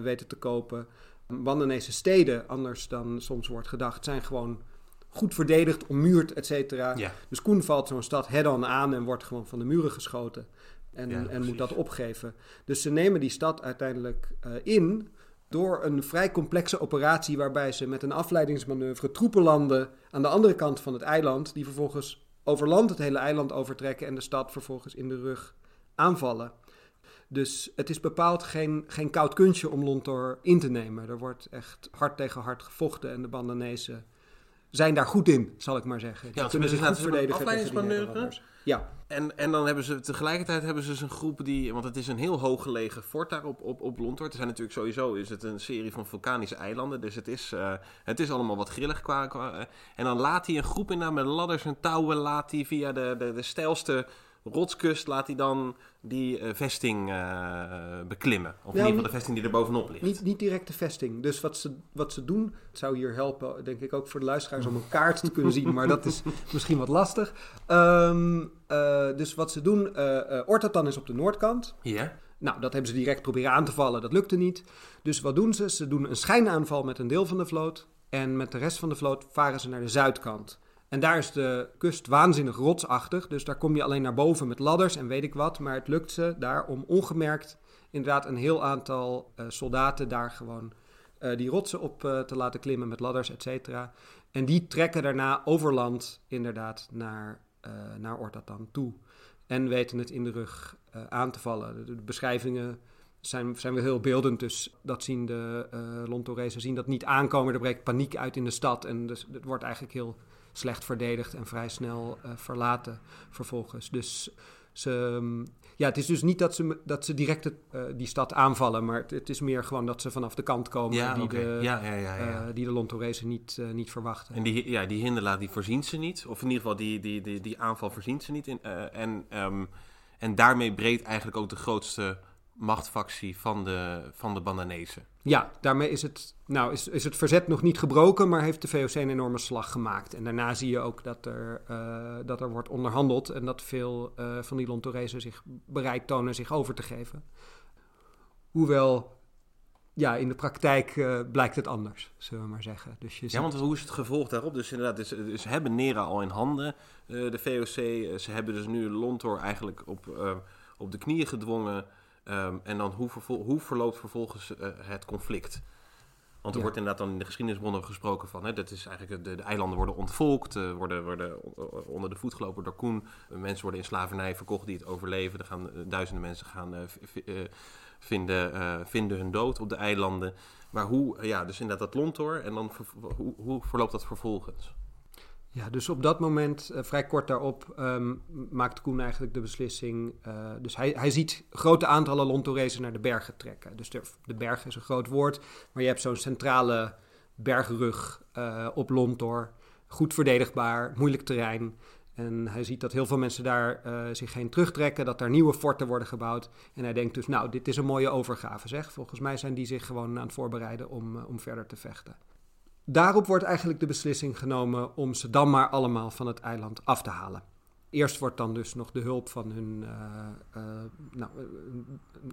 Speaker 3: weten te kopen. Bandanese steden, anders dan soms wordt gedacht, zijn gewoon goed verdedigd, ommuurd, et cetera.
Speaker 2: ja.
Speaker 3: Dus Koen valt zo'n stad head-on aan en wordt gewoon van de muren geschoten. En,
Speaker 2: Ja,
Speaker 3: en moet dat opgeven. Dus ze nemen die stad uiteindelijk eh, in. door een vrij complexe operatie waarbij ze met een afleidingsmanoeuvre troepen landen aan de andere kant van het eiland, die vervolgens over land het hele eiland overtrekken en de stad vervolgens in de rug aanvallen. Dus het is bepaald geen, geen koud kunstje om Lontor in te nemen. Er wordt echt hard tegen hard gevochten en de Bandanezen zijn daar goed in, zal ik maar zeggen.
Speaker 2: Ja,
Speaker 3: kunnen
Speaker 2: ze
Speaker 3: goed verdedigen tegen die. Ja,
Speaker 2: En, en dan hebben ze tegelijkertijd hebben ze dus een groep die, want het is een heel hoog gelegen fort daar op, op, op Lontor. Er zijn natuurlijk sowieso is het een serie van vulkanische eilanden, dus het is, eh, het is allemaal wat grillig qua, qua eh, En dan laat hij een groep in met ladders en touwen, laat hij via de, de, de steilste rotskust, laat hij dan die eh, vesting eh, beklimmen. Of in
Speaker 3: Ja,
Speaker 2: ieder geval de vesting die er bovenop ligt.
Speaker 3: Niet, niet direct de vesting. Dus wat ze, wat ze doen, het zou hier helpen, denk ik ook voor de luisteraars om een kaart te kunnen zien, maar dat is misschien wat lastig. Ehm, eh, dus wat ze doen, Ortatan is op de noordkant.
Speaker 2: Ja?
Speaker 3: Nou, dat hebben ze direct proberen aan te vallen, dat lukte niet. Dus wat doen ze? Ze doen een schijnaanval met een deel van de vloot en met de rest van de vloot varen ze naar de zuidkant. En daar is de kust waanzinnig rotsachtig, dus daar kom je alleen naar boven met ladders en weet ik wat. Maar het lukt ze daar om ongemerkt inderdaad een heel aantal eh, soldaten daar gewoon eh, die rotsen op eh, te laten klimmen met ladders, et cetera. En die trekken daarna over land inderdaad naar, naar Ortatan toe. En weten het in de rug aan te vallen. De, beschrijvingen zijn, zijn wel heel beeldend. Dus dat zien de eh Lontorezen zien dat niet aankomen. Er breekt paniek uit in de stad. En dus, het wordt eigenlijk heel slecht verdedigd en vrij snel eh, verlaten vervolgens. Dus ze, mm, ja, het is dus niet dat ze, dat ze direct het, eh, die stad aanvallen. Maar het, het is meer gewoon dat ze vanaf de kant komen
Speaker 2: Ja,
Speaker 3: die, de,
Speaker 2: ja, ja, ja, ja.
Speaker 3: eh, die de Lontorezen niet, niet verwachten.
Speaker 2: En die, ja, die hinderlaat die voorzien ze niet. Of in ieder geval die, die, die, die aanval voorzien ze niet. In, en, ehm, en daarmee breekt eigenlijk ook de grootste machtfactie van de, van de Bananezen.
Speaker 3: Ja, daarmee is het, nou, is, is het verzet nog niet gebroken, maar heeft de VOC een enorme slag gemaakt. En daarna zie je ook dat er, eh, dat er wordt onderhandeld en dat veel eh, van die Lontorezen zich bereid tonen zich over te geven. Hoewel, ja, in de praktijk eh, blijkt het anders, zullen we maar zeggen. Dus je
Speaker 2: Ja,
Speaker 3: ziet-
Speaker 2: want hoe is het gevolg daarop? Dus inderdaad, dus, dus ze hebben Nera al in handen, eh, de VOC. Ze hebben dus nu Lontor eigenlijk op, eh, op de knieën gedwongen. Ehm, en dan hoe, hoe verloopt vervolgens eh, het conflict? Want er
Speaker 3: Ja.
Speaker 2: wordt inderdaad dan in de geschiedenisbronnen gesproken van... Hè, dat is eigenlijk de, de eilanden worden ontvolkt, eh, worden, worden onder de voet gelopen door Koen. Eh, mensen worden in slavernij verkocht die het overleven. Er gaan, eh, duizenden mensen gaan, eh, eh, vinden, eh, vinden hun dood op de eilanden. Maar hoe, eh, ja, dus inderdaad dat Lontor en dan hoe, hoe verloopt dat vervolgens?
Speaker 3: Ja, dus op dat moment, eh, vrij kort daarop, ehm, maakt Koen eigenlijk de beslissing. eh, dus hij, hij ziet grote aantallen Lontorezen naar de bergen trekken. Dus de, de berg is een groot woord, maar je hebt zo'n centrale bergrug eh, op Lontor. Goed verdedigbaar, moeilijk terrein. En hij ziet dat heel veel mensen daar zich heen terugtrekken, dat daar nieuwe forten worden gebouwd. En hij denkt dus, nou, dit is een mooie overgave, zeg. Volgens mij zijn die zich gewoon aan het voorbereiden om, om verder te vechten. Daarop wordt eigenlijk de beslissing genomen om ze dan maar allemaal van het eiland af te halen. Eerst wordt dan dus nog de hulp van hun, eh, eh, nou,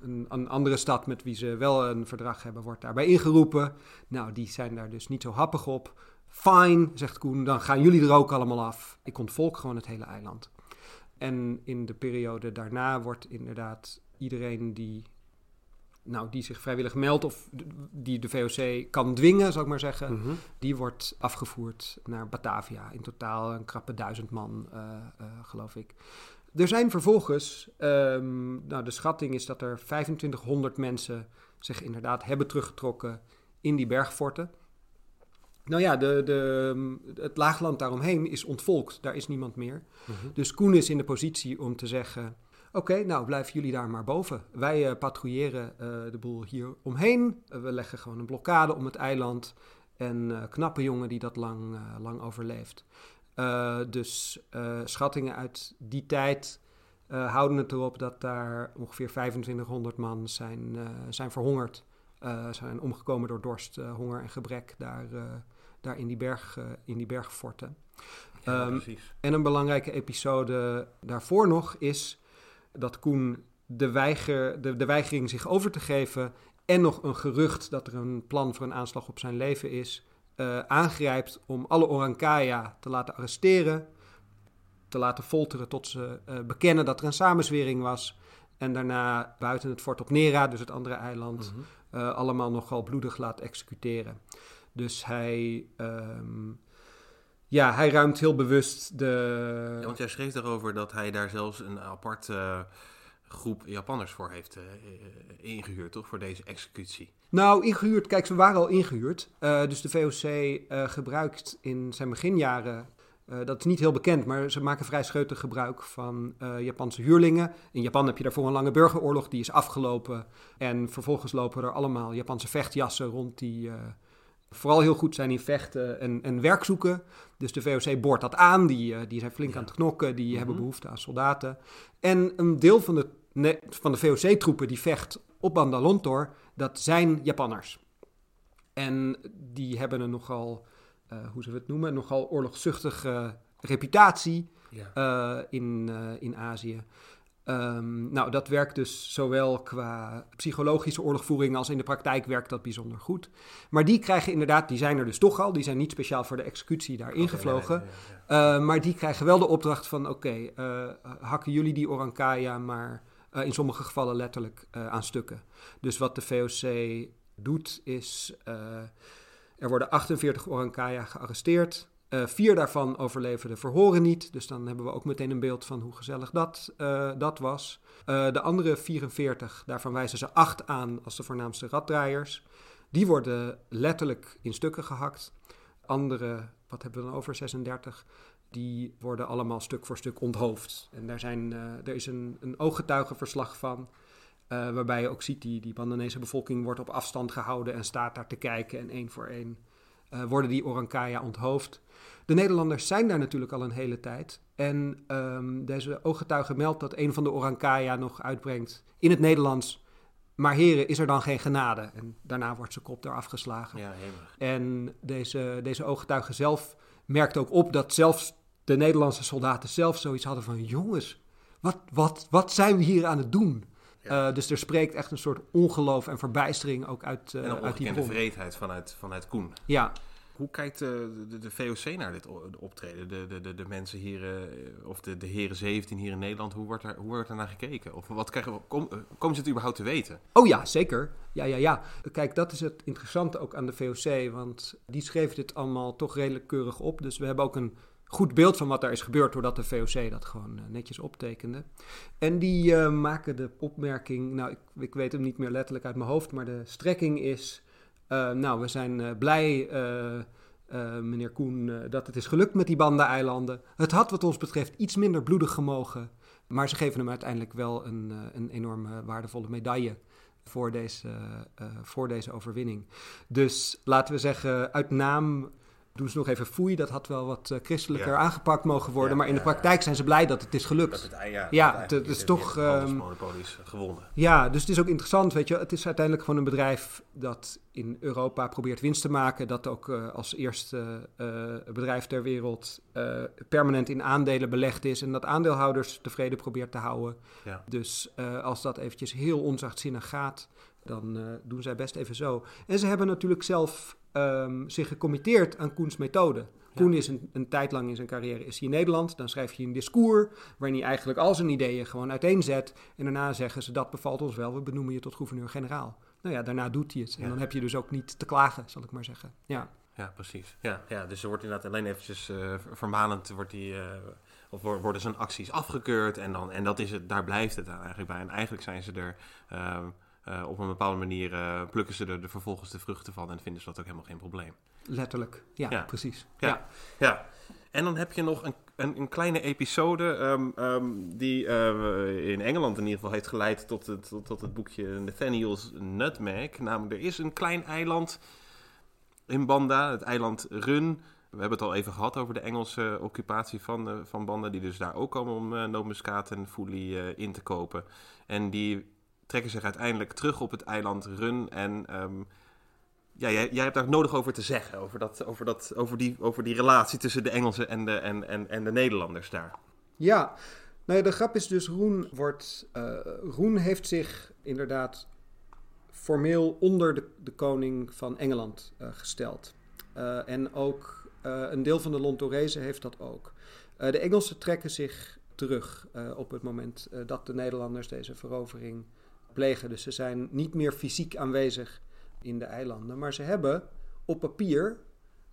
Speaker 3: een, een, andere stad met wie ze wel een verdrag hebben, wordt daarbij ingeroepen. Nou, die zijn daar dus niet zo happig op. Fine, zegt Koen, dan gaan jullie er ook allemaal af. Ik ontvolk gewoon het hele eiland. En in de periode daarna wordt inderdaad iedereen die, nou, die zich vrijwillig meldt of die de VOC kan dwingen, zou ik maar zeggen, die wordt afgevoerd naar Batavia. In totaal een krappe duizend man, eh, eh, geloof ik. Er zijn vervolgens, ehm, nou de schatting is dat er 2500 mensen zich inderdaad hebben teruggetrokken in die bergforten. Nou ja, de, de, het laagland daaromheen is ontvolkt. Daar is niemand meer. Dus Koen is in de positie om te zeggen... Oké, nou blijven jullie daar maar boven. Wij eh, patrouilleren eh, de boel hier omheen. Eh, we leggen gewoon een blokkade om het eiland. En knappe jongen die dat lang, lang overleeft. Dus schattingen uit die tijd houden het erop dat daar ongeveer 2500 man zijn, zijn verhongerd. Zijn omgekomen door dorst, honger en gebrek daar, daar in, die berg, in die bergforten.
Speaker 2: Ja,
Speaker 3: Ehm. En een belangrijke episode daarvoor nog is dat Koen de, weiger, de, de weigering zich over te geven en nog een gerucht dat er een plan voor een aanslag op zijn leven is, eh, aangrijpt om alle Orankaya te laten arresteren, te laten folteren tot ze eh, bekennen dat er een samenzwering was. En daarna buiten het fort op Nera, dus het andere eiland,
Speaker 2: Mhm.
Speaker 3: eh, allemaal nogal bloedig laat executeren. Dus hij, ehm, ja, hij ruimt heel bewust de...
Speaker 2: Ja, want jij schreef erover dat hij daar zelfs een apart eh, groep Japanners voor heeft eh, ingehuurd, toch? Voor deze executie.
Speaker 3: Nou, ingehuurd. Kijk, ze waren al ingehuurd. Eh, dus de VOC eh, gebruikt in zijn beginjaren, eh, dat is niet heel bekend, maar ze maken vrij scheutig gebruik van eh, Japanse huurlingen. In Japan heb je daarvoor een lange burgeroorlog, die is afgelopen. En vervolgens lopen er allemaal Japanse vechtjassen rond die eh, vooral heel goed zijn in vechten en, en werk zoeken. Dus de VOC boort dat aan, die, eh, die zijn flink
Speaker 2: Ja.
Speaker 3: aan het knokken, die
Speaker 2: Mhm.
Speaker 3: hebben behoefte aan soldaten. En een deel van de, van de VOC-troepen die vecht op Bandalontor, dat zijn Japanners. En die hebben een nogal, eh, hoe zullen we het noemen, nogal oorlogzuchtige reputatie
Speaker 2: Ja.
Speaker 3: eh, in, in Azië. Ehm, nou, dat werkt dus zowel qua psychologische oorlogvoering als in de praktijk werkt dat bijzonder goed. Maar die krijgen inderdaad, die zijn er dus toch al, die zijn niet speciaal voor de executie daar ingevlogen. Uh, maar die krijgen wel de opdracht van: oké, uh, hakken jullie die Orankaya maar uh, in sommige gevallen letterlijk uh, aan stukken. Dus wat de VOC doet is: er worden 48 Orankaya gearresteerd. Uh, vier daarvan overleven de verhoren niet. Dus dan hebben we ook meteen een beeld van hoe gezellig dat, uh, dat was. Uh, de andere 44, daarvan wijzen ze acht aan als de voornaamste raddraaiers. Die worden letterlijk in stukken gehakt. Andere, wat hebben we dan over, 36, die worden allemaal stuk voor stuk onthoofd. En daar zijn, er is een, een ooggetuigenverslag van. Waarbij je ook ziet, die, die Bandanese bevolking wordt op afstand gehouden en staat daar te kijken. En één voor één uh, worden die Orankaya onthoofd. De Nederlanders zijn daar natuurlijk al een hele tijd. En um, deze ooggetuige meldt dat een van de Orankaya nog uitbrengt in het Nederlands. Maar heren, is er dan geen genade? En daarna wordt zijn kop daar afgeslagen.
Speaker 2: Ja.
Speaker 3: En deze, deze ooggetuige zelf merkt ook op dat zelfs de Nederlandse soldaten zelf zoiets hadden van... jongens, wat, wat, wat zijn we hier aan het doen? Ja. Uh, dus er spreekt echt een soort ongeloof en verbijstering ook uit, uh,
Speaker 2: en
Speaker 3: uit die bron.
Speaker 2: vreedheid vanuit, vanuit Koen.
Speaker 3: Ja,
Speaker 2: Hoe kijkt de, de, de VOC naar dit optreden? De, de, de, de mensen hier, eh, of de, de heren 17 hier in Nederland, hoe wordt, er, hoe wordt er naar gekeken? Of wat krijgen we, kom, eh, komen ze het überhaupt te weten?
Speaker 3: Oh ja, zeker. Ja, ja, ja. Kijk, dat is het interessante ook aan de VOC, want die schreef dit allemaal toch redelijk keurig op. Dus we hebben ook een goed beeld van wat daar is gebeurd, doordat de VOC dat gewoon uh, netjes optekende. En die uh, maken de opmerking, nou, ik, ik, weet hem niet meer letterlijk uit mijn hoofd, maar de strekking is, uh, nou, we zijn blij, meneer Koen, dat het is gelukt met die Banda-eilanden. Het had wat ons betreft iets minder bloedig gemogen, maar ze geven hem uiteindelijk wel een, een enorme waardevolle medaille voor deze, voor deze overwinning. Dus laten we zeggen, uit naam doen ze nog even foei. Dat had wel wat uh, christelijker
Speaker 2: Ja.
Speaker 3: aangepakt mogen worden.
Speaker 2: Ja,
Speaker 3: maar in de praktijk zijn ze blij dat het is gelukt.
Speaker 2: Dat het, ja, het
Speaker 3: is toch,
Speaker 2: de
Speaker 3: ehm,
Speaker 2: handelsmonopolies gewonnen.
Speaker 3: Ja, dus het is ook interessant, weet je. Het is uiteindelijk gewoon een bedrijf dat in Europa probeert winst te maken. Dat ook eh, als eerste eh, bedrijf ter wereld eh, permanent in aandelen belegd is. En dat aandeelhouders tevreden probeert te houden.
Speaker 2: Ja.
Speaker 3: Dus eh, als dat eventjes heel onzachtzinnig gaat, dan eh, doen zij best even zo. En ze hebben natuurlijk zelf ehm, zich gecommitteerd aan Koens methode. Koen is een, een tijd lang in zijn carrière is hij in Nederland. Dan schrijft hij een discours waarin hij eigenlijk al zijn ideeën gewoon uiteenzet. En daarna zeggen ze dat bevalt ons wel, we benoemen je tot gouverneur-generaal. Nou ja, daarna doet hij het. En
Speaker 2: Ja.
Speaker 3: dan heb je dus ook niet te klagen, zal ik maar zeggen. Ja,
Speaker 2: Ja, precies. Ja, ja, dus er wordt inderdaad alleen eventjes eh, vermanend, wordt die, eh, of wor- worden zijn acties afgekeurd en, dan, en dat is het, daar blijft het dan eigenlijk bij. En eigenlijk zijn ze er ehm, eh, op een bepaalde manier, eh, plukken ze er de, vervolgens de vruchten van en vinden ze dat ook helemaal geen probleem.
Speaker 3: letterlijk. Ja,
Speaker 2: Ja.
Speaker 3: precies.
Speaker 2: Ja.
Speaker 3: Ja.
Speaker 2: Ja, en dan heb je nog een, een, een kleine episode ehm, ehm, die eh, in Engeland in ieder geval heeft geleid tot het, tot, tot het boekje Nathaniel's Nutmeg. Namelijk, er is een klein eiland in Banda, het eiland Run. We hebben het al even gehad over de Engelse occupatie van, van Banda, die dus daar ook komen om uh, nootmuskaat en foelie in te kopen. En die trekken zich uiteindelijk terug op het eiland Run en... ehm, ja, jij, hebt daar nodig over te zeggen, over, dat, over, dat, over, die, over die relatie tussen de Engelsen en de, en, en, en de Nederlanders daar.
Speaker 3: Ja, nou ja, de grap is dus, Roen, wordt, eh, Roen heeft zich inderdaad formeel onder de, de koning van Engeland eh, gesteld. Eh, en ook een deel van de Lontorezen heeft dat ook. De Engelsen trekken zich terug op het moment dat de Nederlanders deze verovering plegen. Dus ze zijn niet meer fysiek aanwezig in de eilanden. Maar ze hebben op papier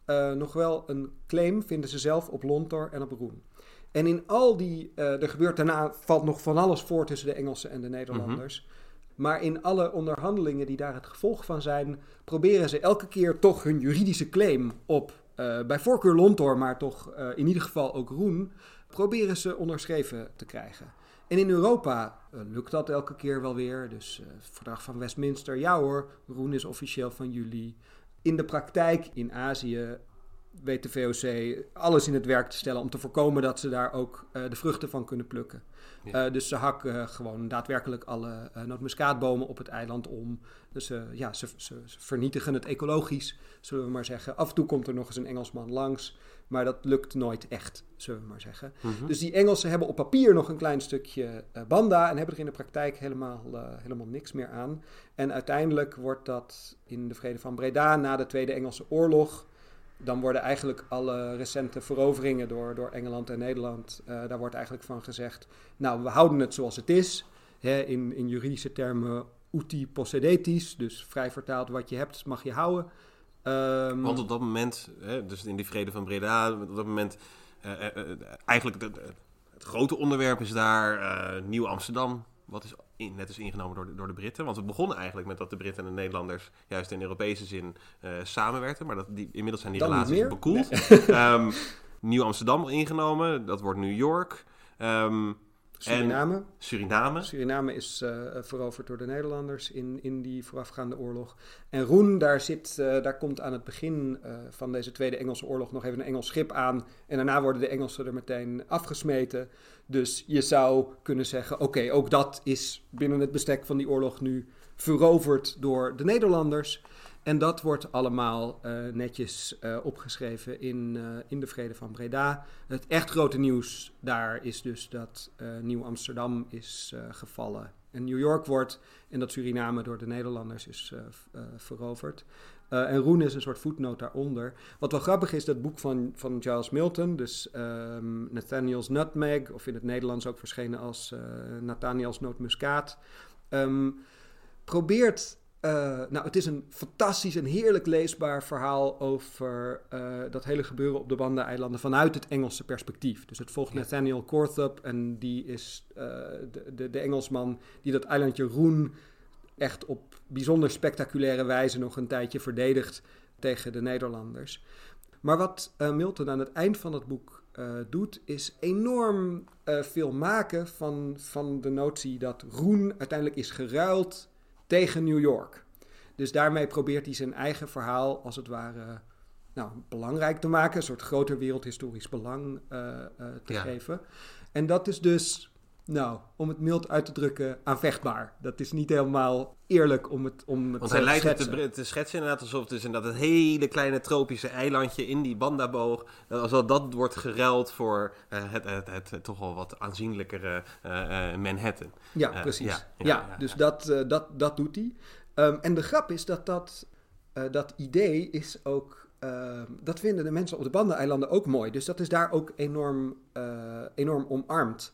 Speaker 3: uh, nog wel een claim, vinden ze zelf, op Lontor en op Roen. En in al die, uh, er gebeurt daarna, valt nog van alles voor tussen de Engelsen en de Nederlanders. Mm -hmm. Maar in alle onderhandelingen die daar het gevolg van zijn, proberen ze elke keer toch hun juridische claim op, uh, bij voorkeur Lontor, maar toch in ieder geval ook Roen, proberen ze onderschreven te krijgen. En in Europa uh, lukt dat elke keer wel weer. Dus het verdrag van Westminster, ja hoor, Roen is officieel van juli. In de praktijk in Azië weet de VOC alles in het werk te stellen om te voorkomen dat ze daar ook uh, de vruchten van kunnen plukken. Ja. dus ze hakken gewoon daadwerkelijk alle nootmuskaatbomen op het eiland om. Dus ja, ze, ze, ze vernietigen het ecologisch, zullen we maar zeggen. Af en toe komt er nog eens een Engelsman langs. Maar dat lukt nooit echt, zullen we maar zeggen. Mm -hmm. Dus die Engelsen hebben op papier nog een klein stukje uh, banda en hebben er in de praktijk helemaal, uh, helemaal niks meer aan. En uiteindelijk wordt dat in de Vrede van Breda na de Tweede Engelse Oorlog. Dan worden eigenlijk alle recente veroveringen door, door Engeland en Nederland, uh, daar wordt eigenlijk van gezegd: Nou, we houden het zoals het is. Hè, in, in juridische termen uti possedetis, dus vrij vertaald: wat je hebt mag je houden.
Speaker 2: Um, Want op dat moment, hè, dus in die vrede van Breda, op dat moment, uh, uh, eigenlijk de, de, het grote onderwerp is daar Nieuw Amsterdam. Wat is in, net is ingenomen door de, door de Britten. Want we begonnen eigenlijk met dat de Britten en de Nederlanders juist in Europese zin samenwerkten. Maar dat die, inmiddels zijn die
Speaker 3: Dan
Speaker 2: relaties bekoeld.
Speaker 3: Nee.
Speaker 2: um, Nieuw Amsterdam ingenomen, dat wordt New York. Um,
Speaker 3: Suriname.
Speaker 2: En Suriname.
Speaker 3: Suriname is uh, veroverd door de Nederlanders in, in die voorafgaande oorlog. En Roen, daar, zit, uh, daar komt aan het begin uh, van deze Tweede Engelse Oorlog nog even een Engels schip aan. En daarna worden de Engelsen er meteen afgesmeten. Dus je zou kunnen zeggen: oké, okay, ook dat is binnen het bestek van die oorlog nu veroverd door de Nederlanders. En dat wordt allemaal uh, netjes uh, opgeschreven in, uh, in de Vrede van Breda. Het echt grote nieuws daar is dus dat Nieuw-Amsterdam is gevallen. En New York wordt en dat Suriname door de Nederlanders is veroverd. en Roen is een soort voetnoot daaronder. Wat wel grappig is, dat boek van, van Giles Milton, dus um, Nathaniel's Nutmeg, of in het Nederlands ook verschenen als Nathaniel's Nootmuskaat, um, probeert uh, nou, het is een fantastisch en heerlijk leesbaar verhaal over uh, dat hele gebeuren op de Banda-eilanden vanuit het Engelse perspectief. Dus het volgt ja. Nathaniel Corthup en die is uh, de, de, de, Engelsman die dat eilandje Roen echt op bijzonder spectaculaire wijze nog een tijdje verdedigt tegen de Nederlanders. Maar wat Milton aan het eind van het boek doet, is enorm veel maken van, van de notie dat Roen uiteindelijk is geruild tegen New York. Dus daarmee probeert hij zijn eigen verhaal als het ware nou, belangrijk te maken, een soort groter wereldhistorisch belang uh, uh, te ja. geven. En dat is dus, nou, om het mild uit te drukken, aanvechtbaar. Dat is niet helemaal eerlijk om het, om het
Speaker 2: Want hij lijkt het te, te schetsen inderdaad alsof het is inderdaad het hele kleine tropische eilandje in die Bandaboog, alsof dat wordt geruild voor uh, het, het, het, het, toch wel wat aanzienlijkere Manhattan.
Speaker 3: Ja, precies. Ja, ja, ja, ja, dus Dat, dat, dat doet hij. Um, en de grap is dat dat, dat idee is ook. Uh, dat vinden de mensen op de Bandeneilanden ook mooi. Dus dat is daar ook enorm, uh, enorm omarmd.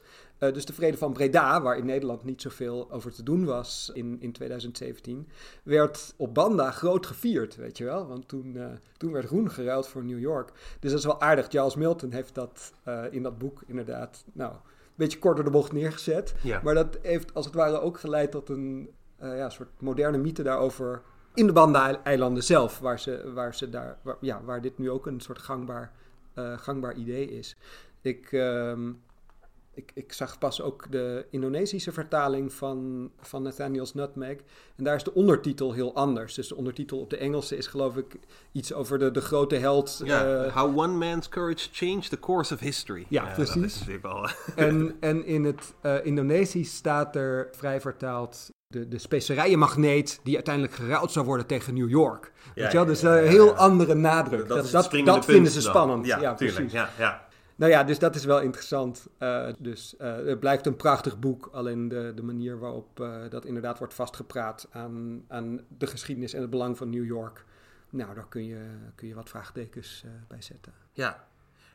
Speaker 3: Dus de Vrede van Breda, waar in Nederland niet zoveel over te doen was in, in 2017, werd op Banda groot gevierd, weet je wel. Want toen, toen werd Groen geruild voor New York. Dus dat is wel aardig. Charles Milton heeft dat in dat boek inderdaad, nou, een beetje kort door de bocht neergezet.
Speaker 2: Ja.
Speaker 3: Maar dat heeft als het ware ook geleid tot een ja, soort moderne mythe daarover in de Banda-eilanden zelf, waar, ze, waar, ze daar, waar, ja, waar dit nu ook een soort gangbaar, gangbaar idee is. Ik, um, ik, ik zag pas ook de Indonesische vertaling van, van Nathaniel's Nutmeg. En daar is de ondertitel heel anders. Dus de ondertitel op de Engelse is geloof ik iets over de, de grote held.
Speaker 2: Ja, uh, How One Man's Courage Changed the Course of History.
Speaker 3: Ja, precies.
Speaker 2: Dat is natuurlijk wel...
Speaker 3: en, en in het uh, Indonesisch staat er vrij vertaald de, de specerijenmagneet die uiteindelijk geruild zou worden tegen New York. Ja, Weet je wel? Dus een heel andere nadruk.
Speaker 2: Dat,
Speaker 3: dat, dat, dat vinden ze spannend.
Speaker 2: Ja,
Speaker 3: ja
Speaker 2: precies. Ja, ja.
Speaker 3: Nou ja, dus dat is wel interessant. Uh, dus uh, het blijft een prachtig boek. Alleen de, de manier waarop uh, dat inderdaad wordt vastgepraat aan, aan de geschiedenis en het belang van New York. Nou, daar kun je, kun je wat vraagtekens bij zetten.
Speaker 2: Ja,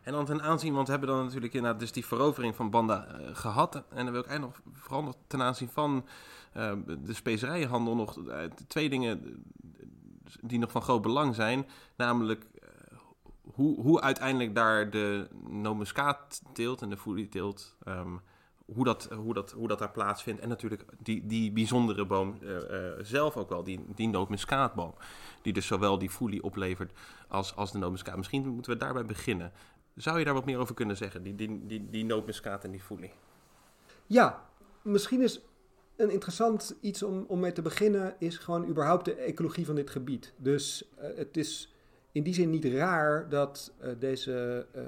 Speaker 2: En dan ten aanzien, want we hebben dan natuurlijk inderdaad dus die verovering van Banda gehad. En dan wil ik eigenlijk nog vooral ten aanzien van de specerijenhandel nog twee dingen die nog van groot belang zijn. Namelijk hoe, hoe uiteindelijk daar de nomuskaatteelt en de folieteelt... Um, hoe dat, hoe, dat, hoe dat daar plaatsvindt. En natuurlijk die, die bijzondere boom uh, uh, zelf ook wel, die, die nootmuskaatboom. Die dus zowel die folie oplevert als, als de nootmuskaat. Misschien moeten we daarbij beginnen. Zou je daar wat meer over kunnen zeggen, die, die, die, die en die folie?
Speaker 3: Ja, misschien is een interessant iets om, om mee te beginnen... is gewoon überhaupt de ecologie van dit gebied. Dus uh, het is in die zin niet raar dat uh, deze, uh,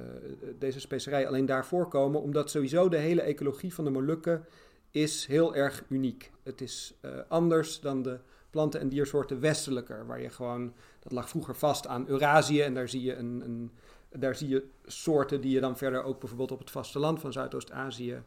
Speaker 3: deze specerijen alleen daar voorkomen, omdat sowieso de hele ecologie van de Molukken is heel erg uniek. Het is uh, anders dan de planten- en diersoorten westelijker, waar je gewoon, dat lag vroeger vast aan Eurasië en daar zie je, een, een daar zie je soorten die je dan verder ook bijvoorbeeld op het vasteland van Zuidoost-Azië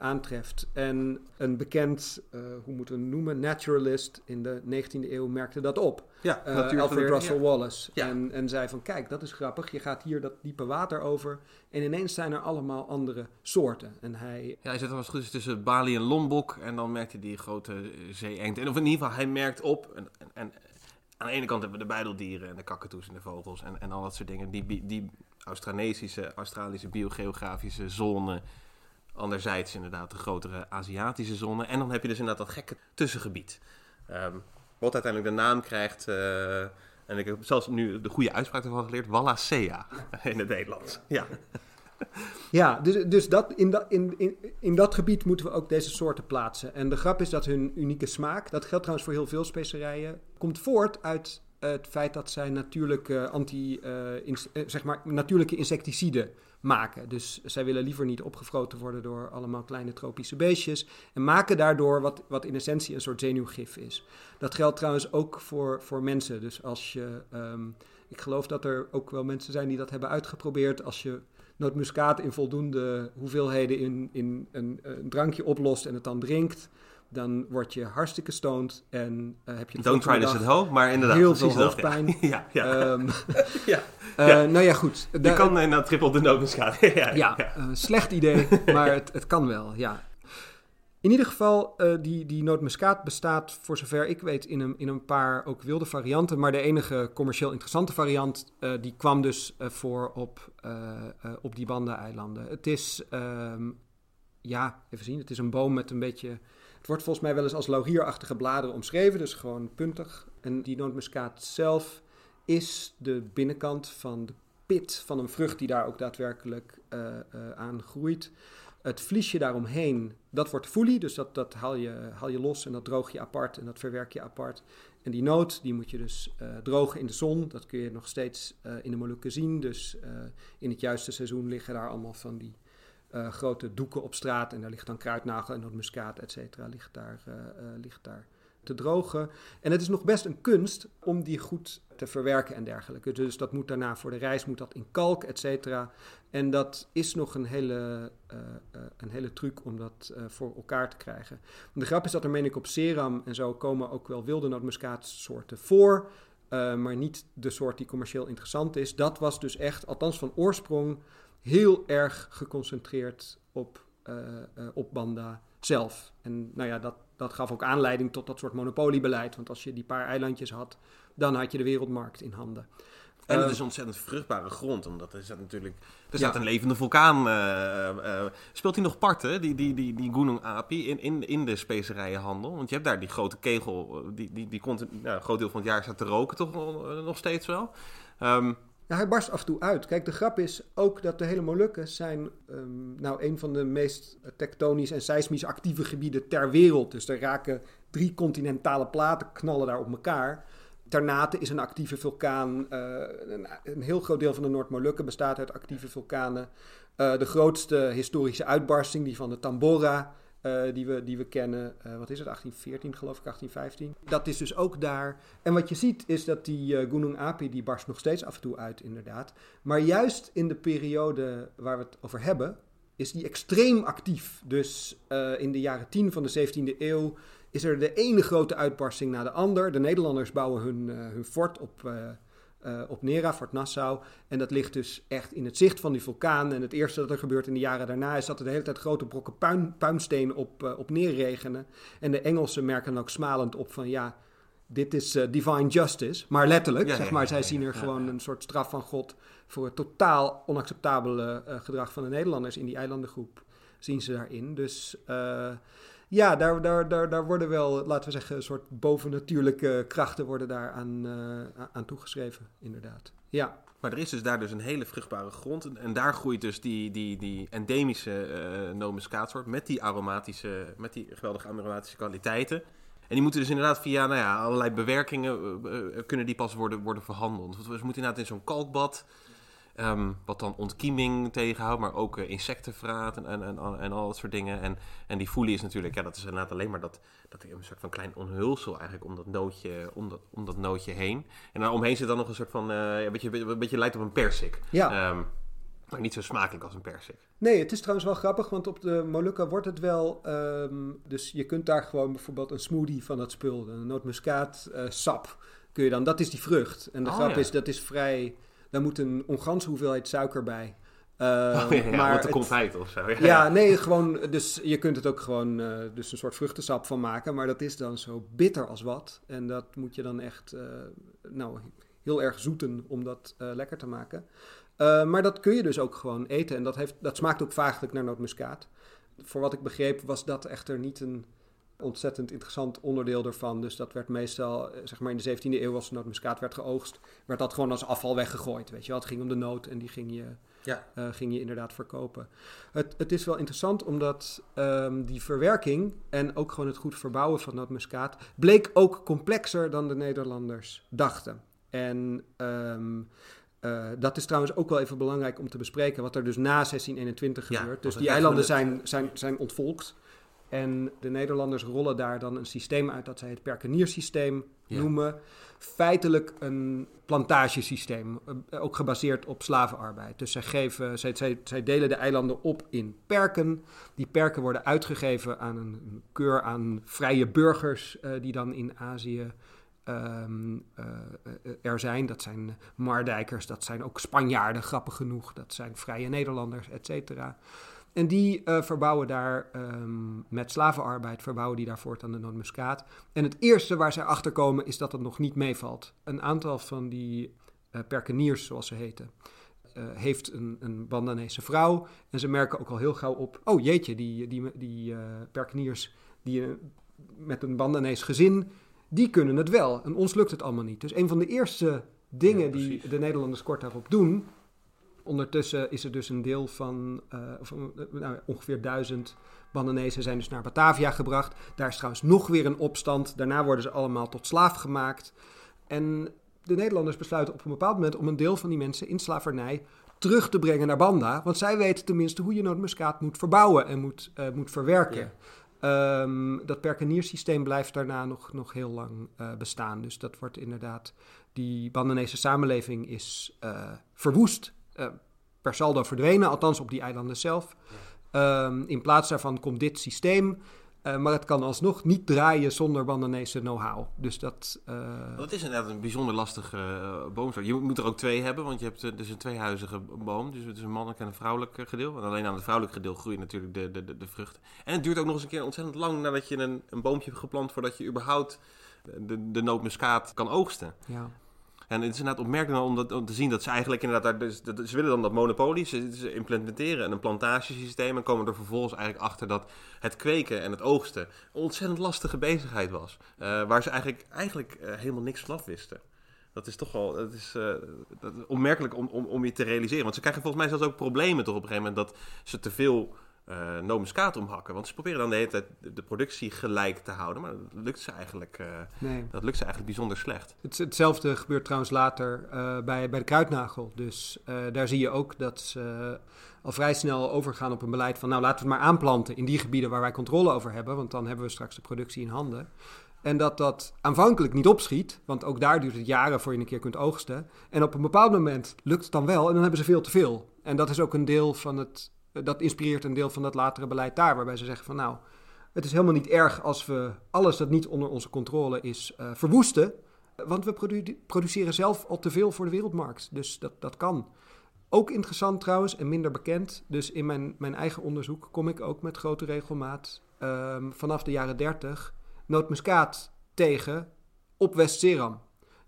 Speaker 3: aantreft. En een bekend, uh, hoe moeten we het noemen, naturalist in de 19e eeuw merkte dat op.
Speaker 2: Ja,
Speaker 3: uh, Alfred Russel
Speaker 2: ja.
Speaker 3: Wallace.
Speaker 2: Ja.
Speaker 3: En, en zei van, kijk, dat is grappig. Je gaat hier dat diepe water over en ineens zijn er allemaal andere soorten. En hij...
Speaker 2: Ja, hij zit als goed is tussen Bali en Lombok en dan merkt hij die grote zee-engd. En of in ieder geval, hij merkt op... En, en, en, aan de ene kant hebben we de bijdeldieren en de kakatoes en de vogels en, en al dat soort dingen. Die, die Australische, Australische biogeografische zone Anderzijds inderdaad de grotere Aziatische zone. En dan heb je dus inderdaad dat gekke tussengebied. Um, wat uiteindelijk de naam krijgt... Uh, en ik heb zelfs nu de goede uitspraak ervan geleerd. Wallacea in het Nederlands. Ja,
Speaker 3: ja dus, dus dat, in, dat, in, in, in dat gebied moeten we ook deze soorten plaatsen. En de grap is dat hun unieke smaak... dat geldt trouwens voor heel veel specerijen... komt voort uit het feit dat zij natuurlijke, anti, uh, zeg maar, natuurlijke insecticiden maken. Dus zij willen liever niet opgefroten worden door allemaal kleine tropische beestjes. En maken daardoor wat, wat in essentie een soort zenuwgif is. Dat geldt trouwens ook voor, voor mensen. Dus als je. Um, ik geloof dat er ook wel mensen zijn die dat hebben uitgeprobeerd. Als je nootmuskaat in voldoende hoeveelheden in, in een, een drankje oplost en het dan drinkt dan word je hartstikke stoned en uh, heb je...
Speaker 2: Don't try this at home, maar inderdaad.
Speaker 3: Heel veel hoofdpijn.
Speaker 2: Ja, ja.
Speaker 3: Um,
Speaker 2: ja.
Speaker 3: Uh,
Speaker 2: ja.
Speaker 3: Nou ja, goed.
Speaker 2: Je da kan inderdaad triple de nootmuskaat. ja,
Speaker 3: ja, ja. Uh, slecht idee, maar het, het kan wel, ja. In ieder geval, uh, die, die nootmuskaat bestaat voor zover ik weet in een, in een paar ook wilde varianten. Maar de enige commercieel interessante variant, uh, die kwam dus uh, voor op, op die Banda-eilanden. Het is, um, ja, even zien, het is een boom met een beetje... Het wordt volgens mij wel eens als laurierachtige bladeren omschreven, dus gewoon puntig. En die nootmuskaat zelf is de binnenkant van de pit van een vrucht die daar ook daadwerkelijk aan groeit. Het vliesje daaromheen, dat wordt folie, dus dat, dat haal, je, haal je los en dat droog je apart en dat verwerk je apart. En die noot, die moet je dus uh, drogen in de zon. Dat kun je nog steeds in de Molukken zien. Dus in het juiste seizoen liggen daar allemaal van die grote doeken op straat. En daar ligt dan kruidnagel en muskaat, et cetera, ligt daar, ligt daar te drogen. En het is nog best een kunst om die goed te verwerken en dergelijke. Dus dat moet daarna voor de reis moet dat in kalk, et cetera. En dat is nog een hele, een hele truc om dat voor elkaar te krijgen. De grap is dat er, meen ik, op Seram en zo komen ook wel wilde nootmuskaatsoorten voor. maar niet de soort die commercieel interessant is. Dat was dus echt, althans van oorsprong, heel erg geconcentreerd op, op Banda zelf. En nou ja, dat, dat gaf ook aanleiding tot dat soort monopoliebeleid. Want als je die paar eilandjes had, dan had je de wereldmarkt in handen.
Speaker 2: En het is ontzettend vruchtbare grond, omdat er staat natuurlijk... Er staat ja. een levende vulkaan. Uh, uh, speelt hij nog parten, die, die, die, die Gunung Api, in, in, in de specerijenhandel? Want je hebt daar die grote kegel, die, die, die komt, nou, een groot deel van het jaar staat te roken toch nog steeds wel. Um,
Speaker 3: ja, hij barst af en toe uit. Kijk, de grap is ook dat de hele Molukken zijn um, nou een van de meest tektonisch en seismisch actieve gebieden ter wereld. Dus er raken drie continentale platen, knallen daar op elkaar. Ternate is een actieve vulkaan. Uh, een, heel groot deel van de Noord-Molukken bestaat uit actieve vulkanen. Uh, de grootste historische uitbarsting, die van de Tambora, uh, die, we, die we kennen. wat is het, 1814 geloof ik, 1815. Dat is dus ook daar. En wat je ziet is dat die Gunung Api, die barst nog steeds af en toe uit inderdaad. Maar juist in de periode waar we het over hebben, is die extreem actief. Dus in de jaren 10 van de 17e eeuw is er de ene grote uitbarsting na de ander. De Nederlanders bouwen hun, uh, hun fort op, uh, uh, op Nera, Fort Nassau. En dat ligt dus echt in het zicht van die vulkaan. En het eerste dat er gebeurt in de jaren daarna is dat er de hele tijd grote brokken puin, puinsteen op, uh, op neerregenen. En de Engelsen merken dan ook smalend op van ja, dit is uh, divine justice. Maar letterlijk,
Speaker 2: Ja,
Speaker 3: zeg maar,
Speaker 2: ja,
Speaker 3: zij
Speaker 2: ja,
Speaker 3: zien er gewoon een soort straf van God voor het totaal onacceptabele eh, gedrag van de Nederlanders in die eilandengroep. Zien ze daarin. Dus eh, ja, daar, daar, daar, daar worden wel, laten we zeggen, een soort bovennatuurlijke krachten worden daar aan, eh, aan toegeschreven, inderdaad. Ja,
Speaker 2: Maar er is dus daar dus een hele vruchtbare grond. En, daar groeit dus die, die, die endemische eh nomuskaatsoort met die aromatische, met die geweldige aromatische kwaliteiten. En die moeten dus inderdaad via nou ja, allerlei bewerkingen eh, kunnen die pas worden, worden verhandeld. Want we moeten inderdaad in zo'n kalkbad, ehm, wat dan ontkieming tegenhoudt, maar ook eh, insectenvraat en, en, en, en al dat soort dingen. En, en die foelie is natuurlijk, ja, dat is inderdaad alleen maar dat, dat een soort van klein onhulsel eigenlijk om dat nootje, om dat, om dat nootje heen. En daaromheen zit dan nog een soort van, eh, een, beetje, een beetje lijkt op een persik.
Speaker 3: ja.
Speaker 2: Ehm, maar niet zo smakelijk als een persik.
Speaker 3: Nee, het is trouwens wel grappig, want op de Molucca wordt het wel... ehm, dus je kunt daar gewoon bijvoorbeeld een smoothie van dat spul, een nootmuskaat eh, sap, kun je dan... Dat is die vrucht. En de
Speaker 2: Oh,
Speaker 3: grap
Speaker 2: ja.
Speaker 3: is, dat is vrij... Daar moet een onganse hoeveelheid suiker bij.
Speaker 2: Oh, ja, ja,
Speaker 3: maar het-
Speaker 2: komt heid of zo. Ja,
Speaker 3: Ja, nee, gewoon... Dus je kunt het ook gewoon eh, dus een soort vruchtensap van maken. Maar dat is dan zo bitter als wat. En dat moet je dan echt... eh, nou, heel erg zoeten om dat eh, lekker te maken. Maar dat kun je dus ook gewoon eten. En dat, heeft, dat smaakt ook vaaglijk naar nootmuskaat. Voor wat ik begreep was dat echter niet een ontzettend interessant onderdeel ervan. Dus dat werd meestal, eh, zeg maar in de 17e eeuw als nootmuskaat werd geoogst... werd dat gewoon als afval weggegooid, weet je wel. Het ging om de noot en die ging je,
Speaker 2: Ja.
Speaker 3: eh, ging je inderdaad verkopen. Het, het is wel interessant omdat ehm, die verwerking en ook gewoon het goed verbouwen van nootmuskaat... bleek ook complexer dan de Nederlanders dachten. En... ehm, eh, dat is trouwens ook wel even belangrijk om te bespreken, wat er dus na 1621
Speaker 2: Ja,
Speaker 3: gebeurt. dus die eilanden zijn, zijn, zijn ontvolkt. En de Nederlanders rollen daar dan een systeem uit dat zij het perkeniersysteem
Speaker 2: Ja.
Speaker 3: noemen. Feitelijk een plantagesysteem, eh, ook gebaseerd op slavenarbeid. Dus zij, geven, zij, zij, zij delen de eilanden op in perken. Die perken worden uitgegeven aan een, keur aan vrije burgers eh, die dan in Azië ehm, eh, eh, er zijn. Dat zijn Mardijkers, dat zijn ook Spanjaarden, grappig genoeg. Dat zijn vrije Nederlanders, et cetera. En die eh, verbouwen daar ehm, met slavenarbeid, verbouwen die daar voortaan de nootmuskaat. En het eerste waar zij achter komen is dat het nog niet meevalt. Een aantal van die eh perkeniers, zoals ze heten, eh, heeft een, een Bandanese vrouw. En ze merken ook al heel gauw op, oh jeetje, die, die, die perkeniers die, met een Bandanees gezin, die kunnen het wel. En ons lukt het allemaal niet. Dus een van de eerste dingen
Speaker 2: Ja,
Speaker 3: die de Nederlanders kort daarop doen. Ondertussen is er dus een deel van eh, of, eh, nou, ongeveer duizend Bandanezen zijn dus naar Batavia gebracht. Daar is trouwens nog weer een opstand. Daarna worden ze allemaal tot slaaf gemaakt. En de Nederlanders besluiten op een bepaald moment om een deel van die mensen in slavernij terug te brengen naar Banda. Want zij weten tenminste hoe je nootmuskaat moet verbouwen en moet, eh, moet verwerken. Ehm, dat perkeniersysteem blijft daarna nog, nog heel lang bestaan. Dus dat wordt inderdaad, die Bandanese samenleving is verwoest, eh, per saldo verdwenen, althans op die eilanden zelf. Ehm, in plaats daarvan komt dit systeem, eh, maar het kan alsnog niet draaien zonder Bandanese know-how. Dus dat... eh,
Speaker 2: Dat is inderdaad een bijzonder lastige uh, boomsoort. Je moet er ook twee hebben, want je hebt dus een tweehuizige boom. Dus het is een mannelijk en een vrouwelijk uh, gedeel. En alleen aan het vrouwelijk gedeel groeien natuurlijk de, de, de, de vruchten. En het duurt ook nog eens een keer ontzettend lang nadat je een, een boompje hebt geplant... voordat je überhaupt de, de nootmuskaat kan oogsten.
Speaker 3: ja.
Speaker 2: En het is inderdaad opmerkelijk om, te zien dat ze eigenlijk inderdaad... Daar, dus, dat, ze willen dan dat monopolie, ze, implementeren een plantagesysteem... en komen er vervolgens eigenlijk achter dat het kweken en het oogsten... een ontzettend lastige bezigheid was. Uh, waar ze eigenlijk, eigenlijk uh, helemaal niks vanaf wisten. Dat is toch wel dat is, uh, dat onmerkelijk om, om, om je te realiseren. Want ze krijgen volgens mij zelfs ook problemen toch op een gegeven moment... dat ze te veel uh, nootmuskaat omhakken. Want ze proberen dan de hele tijd de productie gelijk te houden. Maar dat lukt ze eigenlijk, uh,
Speaker 3: nee.
Speaker 2: dat lukt ze eigenlijk bijzonder slecht.
Speaker 3: Het, hetzelfde gebeurt trouwens later uh, bij, bij de kruidnagel. Dus daar zie je ook dat ze al vrij snel overgaan op een beleid van... nou, laten we het maar aanplanten in die gebieden waar wij controle over hebben... want dan hebben we straks de productie in handen. En dat dat aanvankelijk niet opschiet, want ook daar duurt het jaren voor je een keer kunt oogsten. En op een bepaald moment lukt het dan wel en dan hebben ze veel te veel. En dat is ook een deel van het dat inspireert een deel van dat latere beleid daar, waarbij ze zeggen van nou, het is helemaal niet erg als we alles dat niet onder onze controle is uh, verwoesten. Want we produ produceren zelf al te veel voor de wereldmarkt. Dus dat, dat kan. Ook interessant trouwens en minder bekend. Dus in mijn, mijn eigen onderzoek kom ik ook met grote regelmaat um, vanaf de jaren 30 nootmuskaat tegen op West-Zeeram.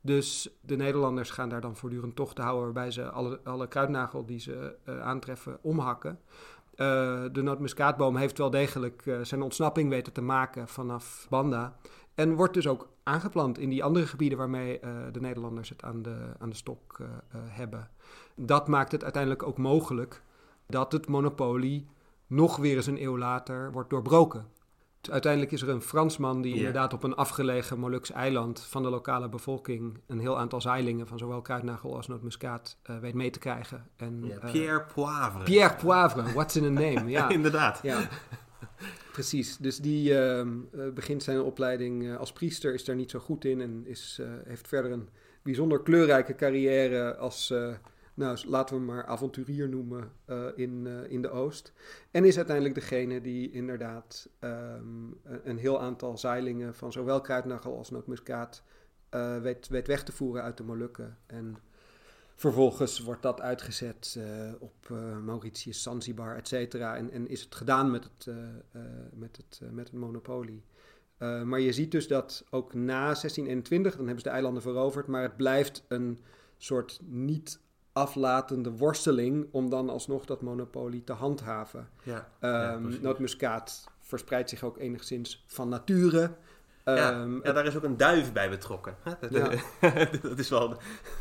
Speaker 3: Dus de Nederlanders gaan daar dan voortdurend tochten houden waarbij ze alle, alle kruidnagel die ze uh, aantreffen omhakken. Uh, de nootmuskaatboom heeft wel degelijk uh, zijn ontsnapping weten te maken vanaf Banda. En wordt dus ook aangeplant in die andere gebieden waarmee de Nederlanders het aan de, aan de stok hebben. Dat maakt het uiteindelijk ook mogelijk dat het monopolie nog weer eens een eeuw later wordt doorbroken. Uiteindelijk is er een Fransman die inderdaad op een afgelegen Molukse eiland van de lokale bevolking een heel aantal zeilingen van zowel kruidnagel als nootmuskaat uh, weet mee te krijgen.
Speaker 2: En, ja, Pierre uh, Poivre.
Speaker 3: Pierre Poivre, what's in a name? Ja,
Speaker 2: inderdaad.
Speaker 3: Ja. Precies, dus die uh, begint zijn opleiding als priester, is daar niet zo goed in en is, heeft verder een bijzonder kleurrijke carrière als nou, laten we hem maar avonturier noemen uh, in, uh, in de Oost. En is uiteindelijk degene die inderdaad um, een heel aantal zeilingen van zowel kruidnagel als nootmuskaat uh, weet, weet weg te voeren uit de Molukken. En vervolgens wordt dat uitgezet op Mauritius, Zanzibar, et cetera. En, en, is het gedaan met het, met het, met het monopolie. maar je ziet dus dat ook na 1621, dan hebben ze de eilanden veroverd, maar het blijft een soort niet aflatende worsteling om dan alsnog dat monopolie te handhaven. Ja, um, nootmuskaat verspreidt zich ook enigszins van nature.
Speaker 2: Ja, um, ja, daar is ook een duif bij betrokken. Ja. dat, is wel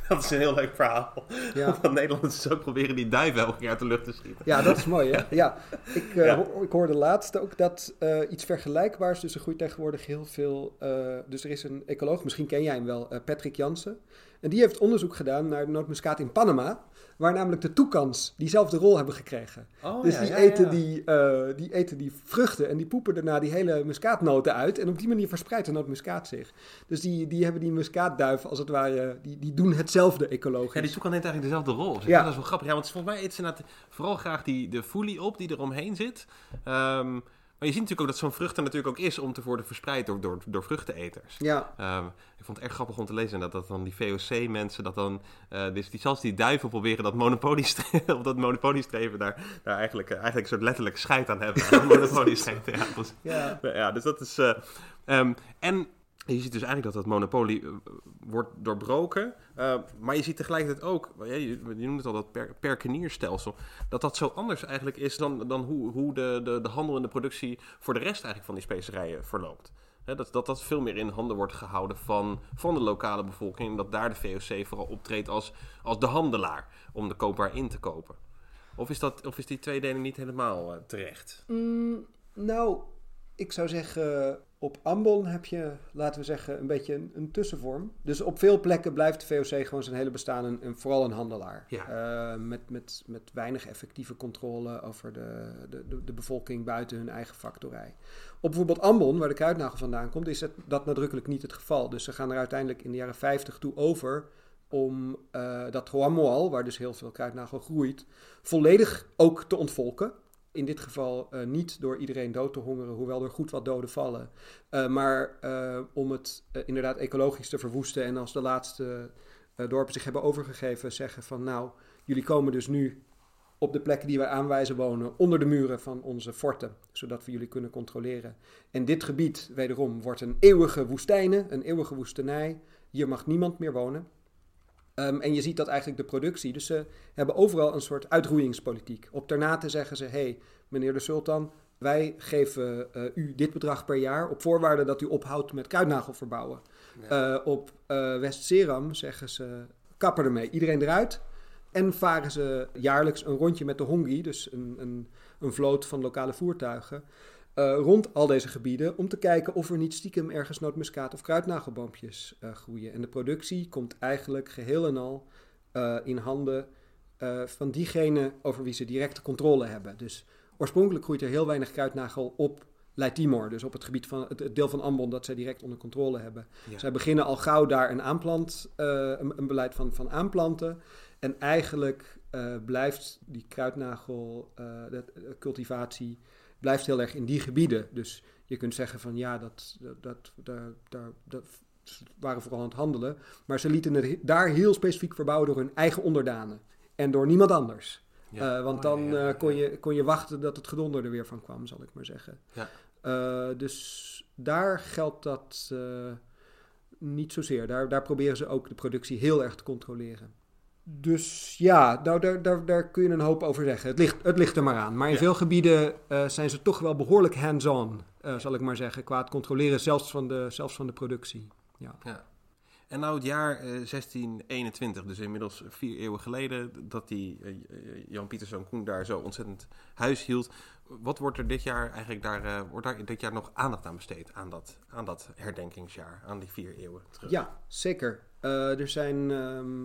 Speaker 2: dat is een heel leuk verhaal. Ja. Nederlanders ook proberen die duif elke keer uit de lucht te schieten.
Speaker 3: Ja, dat is mooi. Hè? Ja. Ik, uh, ik hoorde laatst ook dat uh, iets vergelijkbaars. Dus er groeit tegenwoordig heel veel. Uh, dus er is een ecoloog, misschien ken jij hem wel, Patrick Jansen. En die heeft onderzoek gedaan naar de nootmuskaat in Panama, waar namelijk de toekans diezelfde rol hebben gekregen. Oh, dus die, eten Die, uh, die eten die vruchten en die poepen daarna die hele muskaatnoten uit. En op die manier verspreidt de nootmuskaat zich. Dus die, die hebben die muskaatduif als het ware, die, die doen hetzelfde ecologisch.
Speaker 2: Ja, die toekan neemt eigenlijk dezelfde rol. Ja. Dat is wel grappig. Ja, want volgens mij eten ze vooral graag die, de foelie op die er omheen zit. Um, maar je ziet natuurlijk ook dat zo'n vrucht er natuurlijk ook is om te worden verspreid door, door, door vruchteneters. Ja. Um, ik vond het erg grappig om te lezen dat, dat dan die VOC-mensen, dat dan, uh, dus die, zelfs die duiven proberen dat monopoliestreven, of dat monopoliestreven daar, daar eigenlijk, uh, eigenlijk een soort letterlijk scheid aan hebben. Aan monopoliestreven. ja, dus, ja. ja, dus dat is... Uh, um, en je ziet dus eigenlijk dat dat monopolie uh, wordt doorbroken. Uh, maar je ziet tegelijkertijd ook, je, noemt het al dat per, perkenierstelsel, dat dat zo anders eigenlijk is dan, dan hoe, hoe de, de, de handel en de productie voor de rest eigenlijk van die specerijen verloopt. dat, dat dat veel meer in handen wordt gehouden van, van de lokale bevolking. En dat daar de VOC vooral optreedt als, als de handelaar om de koopbaar in te kopen. Of is, dat, of is die tweedeling niet helemaal uh, terecht?
Speaker 3: Mm, nou, ik zou zeggen, op Ambon heb je, laten we zeggen, een beetje een, een, tussenvorm. Dus op veel plekken blijft de VOC gewoon zijn hele bestaan een, vooral een handelaar. Ja. Uh, met, met, met weinig effectieve controle over de, de, de, bevolking buiten hun eigen factorij. Op bijvoorbeeld Ambon, waar de kruidnagel vandaan komt, is het, dat nadrukkelijk niet het geval. Dus ze gaan er uiteindelijk in de jaren 50 toe over om uh, dat Hoamoal, waar dus heel veel kruidnagel groeit, volledig ook te ontvolken in dit geval uh, niet door iedereen dood te hongeren, hoewel er goed wat doden vallen. Uh, maar uh, om het inderdaad ecologisch te verwoesten. En als de laatste dorpen zich hebben overgegeven, zeggen van nou, jullie komen dus nu op de plekken die wij aanwijzen wonen, onder de muren van onze forten, zodat we jullie kunnen controleren. En dit gebied, wederom, wordt een eeuwige woestijne, een eeuwige woestenij. Hier mag niemand meer wonen. Um, en je ziet dat eigenlijk de productie. Dus ze hebben overal een soort uitroeiingspolitiek. Op Ternate zeggen ze: hey, meneer de Sultan, wij geven uh, u dit bedrag per jaar op voorwaarde dat u ophoudt met kruidnagel verbouwen. Ja. Uh, op uh, West-Seram zeggen ze: kapper ermee, iedereen eruit. En varen ze jaarlijks een rondje met de Hongi, dus een, een, een vloot van lokale voertuigen. Uh, rond al deze gebieden om te kijken of er niet stiekem ergens nootmuskaat of kruidnagelboompjes uh, groeien. En de productie komt eigenlijk geheel en al uh, in handen van diegene over wie ze directe controle hebben. Dus oorspronkelijk groeit er heel weinig kruidnagel op Leitimor, dus op het gebied van het, deel van Ambon dat zij direct onder controle hebben. Ja. Zij beginnen al gauw daar een, aanplant, een, een, beleid van, van aanplanten. En eigenlijk blijft die kruidnagelcultivatie blijft heel erg in die gebieden. Dus je kunt zeggen van ja, dat, dat, dat, daar, daar, ze waren vooral aan het handelen. Maar ze lieten het daar heel specifiek verbouwen door hun eigen onderdanen. En door niemand anders.
Speaker 2: Ja.
Speaker 3: Eh, want
Speaker 2: Oh,
Speaker 3: dan
Speaker 2: ja, ja,
Speaker 3: eh, kon, je, kon je wachten dat het gedonder er weer van kwam, zal ik maar zeggen.
Speaker 2: Ja.
Speaker 3: Eh, dus daar geldt dat niet zozeer. Daar, daar proberen ze ook de productie heel erg te controleren. Dus ja, nou, daar, daar, daar kun je een hoop over zeggen. Het ligt, het ligt er maar aan. Maar in
Speaker 2: Ja.
Speaker 3: veel gebieden eh, zijn ze toch wel behoorlijk hands-on, eh, zal ik maar zeggen, qua het controleren zelfs van de, zelfs van de productie. Ja.
Speaker 2: Ja. En nou het jaar eh, 1621, dus inmiddels vier eeuwen geleden, dat die eh, eh, Jan Pieterszoon Koen daar zo ontzettend huis hield. Wat wordt er dit jaar eigenlijk daar, eh, wordt daar dit jaar nog aandacht aan besteed, aan dat, aan dat herdenkingsjaar, aan die vier eeuwen terug?
Speaker 3: Ja, zeker. Eh, er zijn ehm,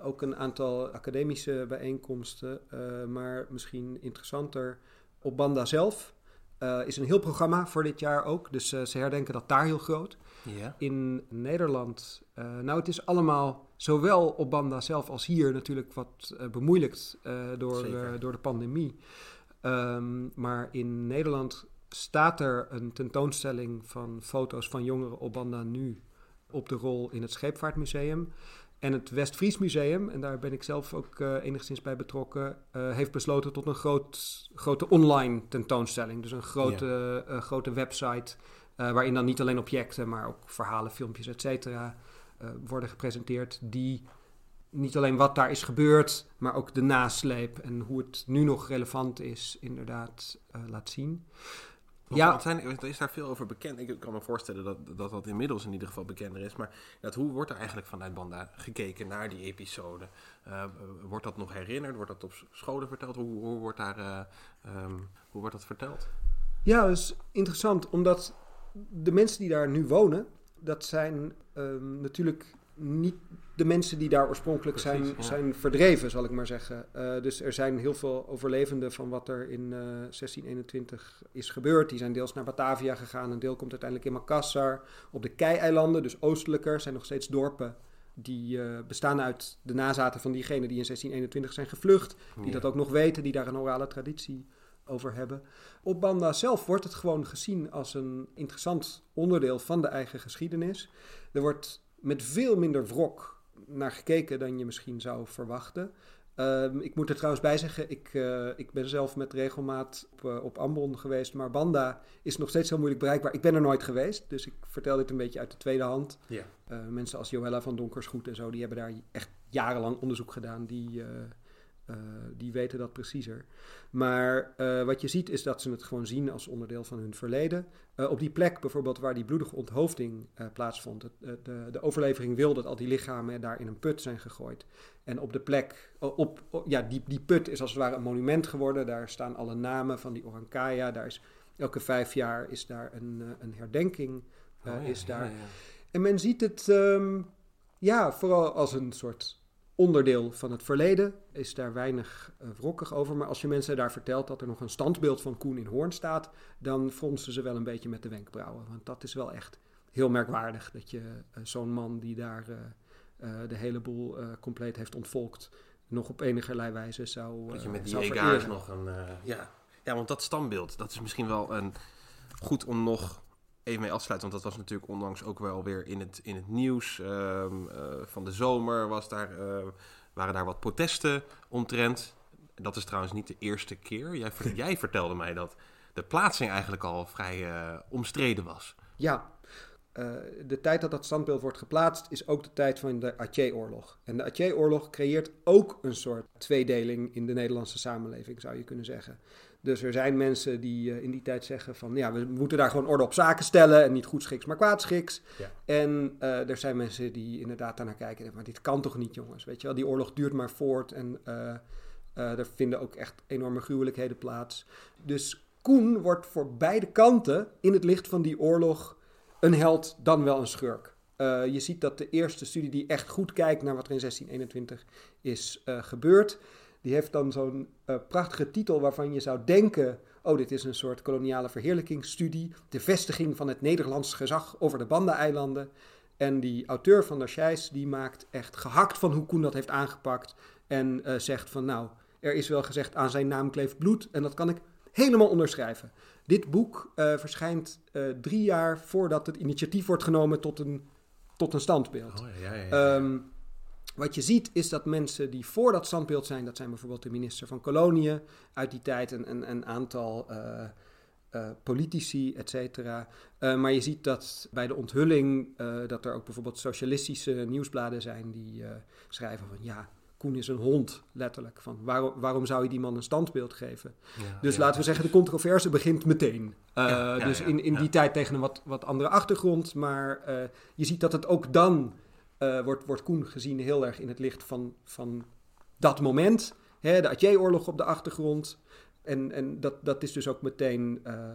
Speaker 3: ook een aantal academische bijeenkomsten, eh, maar misschien interessanter op Banda zelf. eh, is een heel programma voor dit jaar ook, dus eh, ze herdenken dat daar heel groot.
Speaker 2: Ja.
Speaker 3: In Nederland, nou het is allemaal zowel op Banda zelf als hier natuurlijk wat bemoeilijkt door, door de pandemie. Ehm, maar in Nederland staat er een tentoonstelling van foto's van jongeren op Banda nu op de rol in het Scheepvaartmuseum. En het Westfries Museum, en daar ben ik zelf ook eh, enigszins bij betrokken, eh, heeft besloten tot een groot, grote online tentoonstelling. Dus een grote, eh, grote website waarin dan niet alleen objecten, maar ook verhalen, filmpjes, et cetera, worden gepresenteerd. Die niet alleen wat daar is gebeurd, maar ook de nasleep en hoe het nu nog relevant is, inderdaad laat zien.
Speaker 2: Ja.
Speaker 3: Ja.
Speaker 2: Wat zijn, er is daar veel over bekend. Ik kan me voorstellen dat, dat dat inmiddels in ieder geval bekender is. Maar dat, hoe wordt er eigenlijk vanuit Banda gekeken naar die episode? Eh, wordt dat nog herinnerd? Wordt dat op scholen verteld? Hoe, hoe, wordt, daar, eh, ehm, hoe wordt dat verteld?
Speaker 3: Ja, dat is interessant, omdat de mensen die daar nu wonen, dat zijn ehm, natuurlijk niet de mensen die daar oorspronkelijk
Speaker 2: Precies,
Speaker 3: zijn,
Speaker 2: ja.
Speaker 3: zijn verdreven, zal ik maar zeggen. Eh, dus er zijn heel veel overlevenden van wat er in eh 1621 is gebeurd. Die zijn deels naar Batavia gegaan, een deel komt uiteindelijk in Makassar. Op de Kei-eilanden, dus oostelijker, zijn nog steeds dorpen die eh, bestaan uit de nazaten van diegenen die in 1621 zijn gevlucht. Die
Speaker 2: Ja.
Speaker 3: dat ook nog weten, die daar een orale traditie over hebben. Op Banda zelf wordt het gewoon gezien als een interessant onderdeel van de eigen geschiedenis. Er wordt met veel minder wrok naar gekeken dan je misschien zou verwachten. Ehm, ik moet er trouwens bij zeggen, ik, eh, ik ben zelf met regelmaat op, eh, op Ambon geweest, maar Banda is nog steeds heel moeilijk bereikbaar. Ik ben er nooit geweest, dus ik vertel dit een beetje uit de tweede hand.
Speaker 2: Ja.
Speaker 3: Eh, mensen als Joella van Donkersgoed en zo, die hebben daar echt jarenlang onderzoek gedaan. Die, eh, die weten dat preciezer. Maar eh, wat je ziet is dat ze het gewoon zien als onderdeel van hun verleden. Eh, op die plek bijvoorbeeld waar die bloedige onthoofding plaatsvond. Het, de, de overlevering wil dat al die lichamen daar in een put zijn gegooid. En op de plek, op, ja, die, die put is als het ware een monument geworden. Daar staan alle namen van die Orankaya. Daar is, elke vijf jaar is daar een, een herdenking.
Speaker 2: Oh ja,
Speaker 3: is daar.
Speaker 2: ja, ja.
Speaker 3: En men ziet het ehm, ja, vooral als een soort onderdeel van het verleden. Is daar weinig eh, wrokkig over. Maar als je mensen daar vertelt dat er nog een standbeeld van Koen in Hoorn staat, dan fronsen ze wel een beetje met de wenkbrauwen. Want dat is wel echt heel merkwaardig dat je eh, zo'n man die daar eh, de hele boel compleet heeft ontvolkt, nog op enigerlei wijze zou.
Speaker 2: Dat je met die egaars nog een... ja. ja, want dat standbeeld, dat is misschien wel een, goed om nog even mee af te sluiten. Want dat was natuurlijk onlangs ook wel weer in het, in het nieuws. Ehm, eh, van de zomer was daar, eh, waren daar wat protesten omtrent. Dat is trouwens niet de eerste keer. Jij, jij vertelde mij dat de plaatsing eigenlijk al vrij eh, omstreden was.
Speaker 3: Ja, de tijd dat dat standbeeld wordt geplaatst is ook de tijd van de Aceh-oorlog. En de Aceh-oorlog creëert ook een soort tweedeling in de Nederlandse samenleving, zou je kunnen zeggen. Dus er zijn mensen die eh, in die tijd zeggen van ja, we moeten daar gewoon orde op zaken stellen en niet goedschiks, maar kwaadschiks.
Speaker 2: Ja.
Speaker 3: En eh, er zijn mensen die inderdaad daarnaar kijken en maar dit kan toch niet jongens, weet je wel. Die oorlog duurt maar voort en eh, er vinden ook echt enorme gruwelijkheden plaats. Dus Koen wordt voor beide kanten in het licht van die oorlog een held dan wel een schurk. Je ziet dat de eerste studie die echt goed kijkt naar wat er in 1621 is gebeurd, die heeft dan zo'n eh, prachtige titel waarvan je zou denken, oh dit is een soort koloniale verheerlijkingsstudie, de vestiging van het Nederlands gezag over de Banda-eilanden. En die auteur van Darscheis, die maakt echt gehakt van hoe Koen dat heeft aangepakt en eh, zegt van nou, er is wel gezegd aan zijn naam kleeft bloed en dat kan ik helemaal onderschrijven. Dit boek eh, verschijnt drie jaar voordat het initiatief wordt genomen tot een tot een standbeeld.
Speaker 2: Oh, ja, ja, ja.
Speaker 3: Ehm, wat je ziet is dat mensen die voor dat standbeeld zijn, dat zijn bijvoorbeeld de minister van Koloniën uit die tijd, en een, een aantal eh, eh, politici, et cetera. Eh, maar je ziet dat bij de onthulling, dat er ook bijvoorbeeld socialistische nieuwsbladen zijn die schrijven van ja, Koen is een hond, letterlijk. Van waarom, waarom zou je die man een standbeeld geven?
Speaker 2: Ja,
Speaker 3: Dus
Speaker 2: ja.
Speaker 3: laten we zeggen, de controverse begint meteen.
Speaker 2: Ja,
Speaker 3: dus in, in die tijd tegen een wat, wat andere achtergrond. Maar je ziet dat het ook dan eh, wordt, wordt Koen gezien heel erg in het licht van, van dat moment. Hè, de Atje-oorlog op de achtergrond. En, en dat, dat is dus ook meteen eh,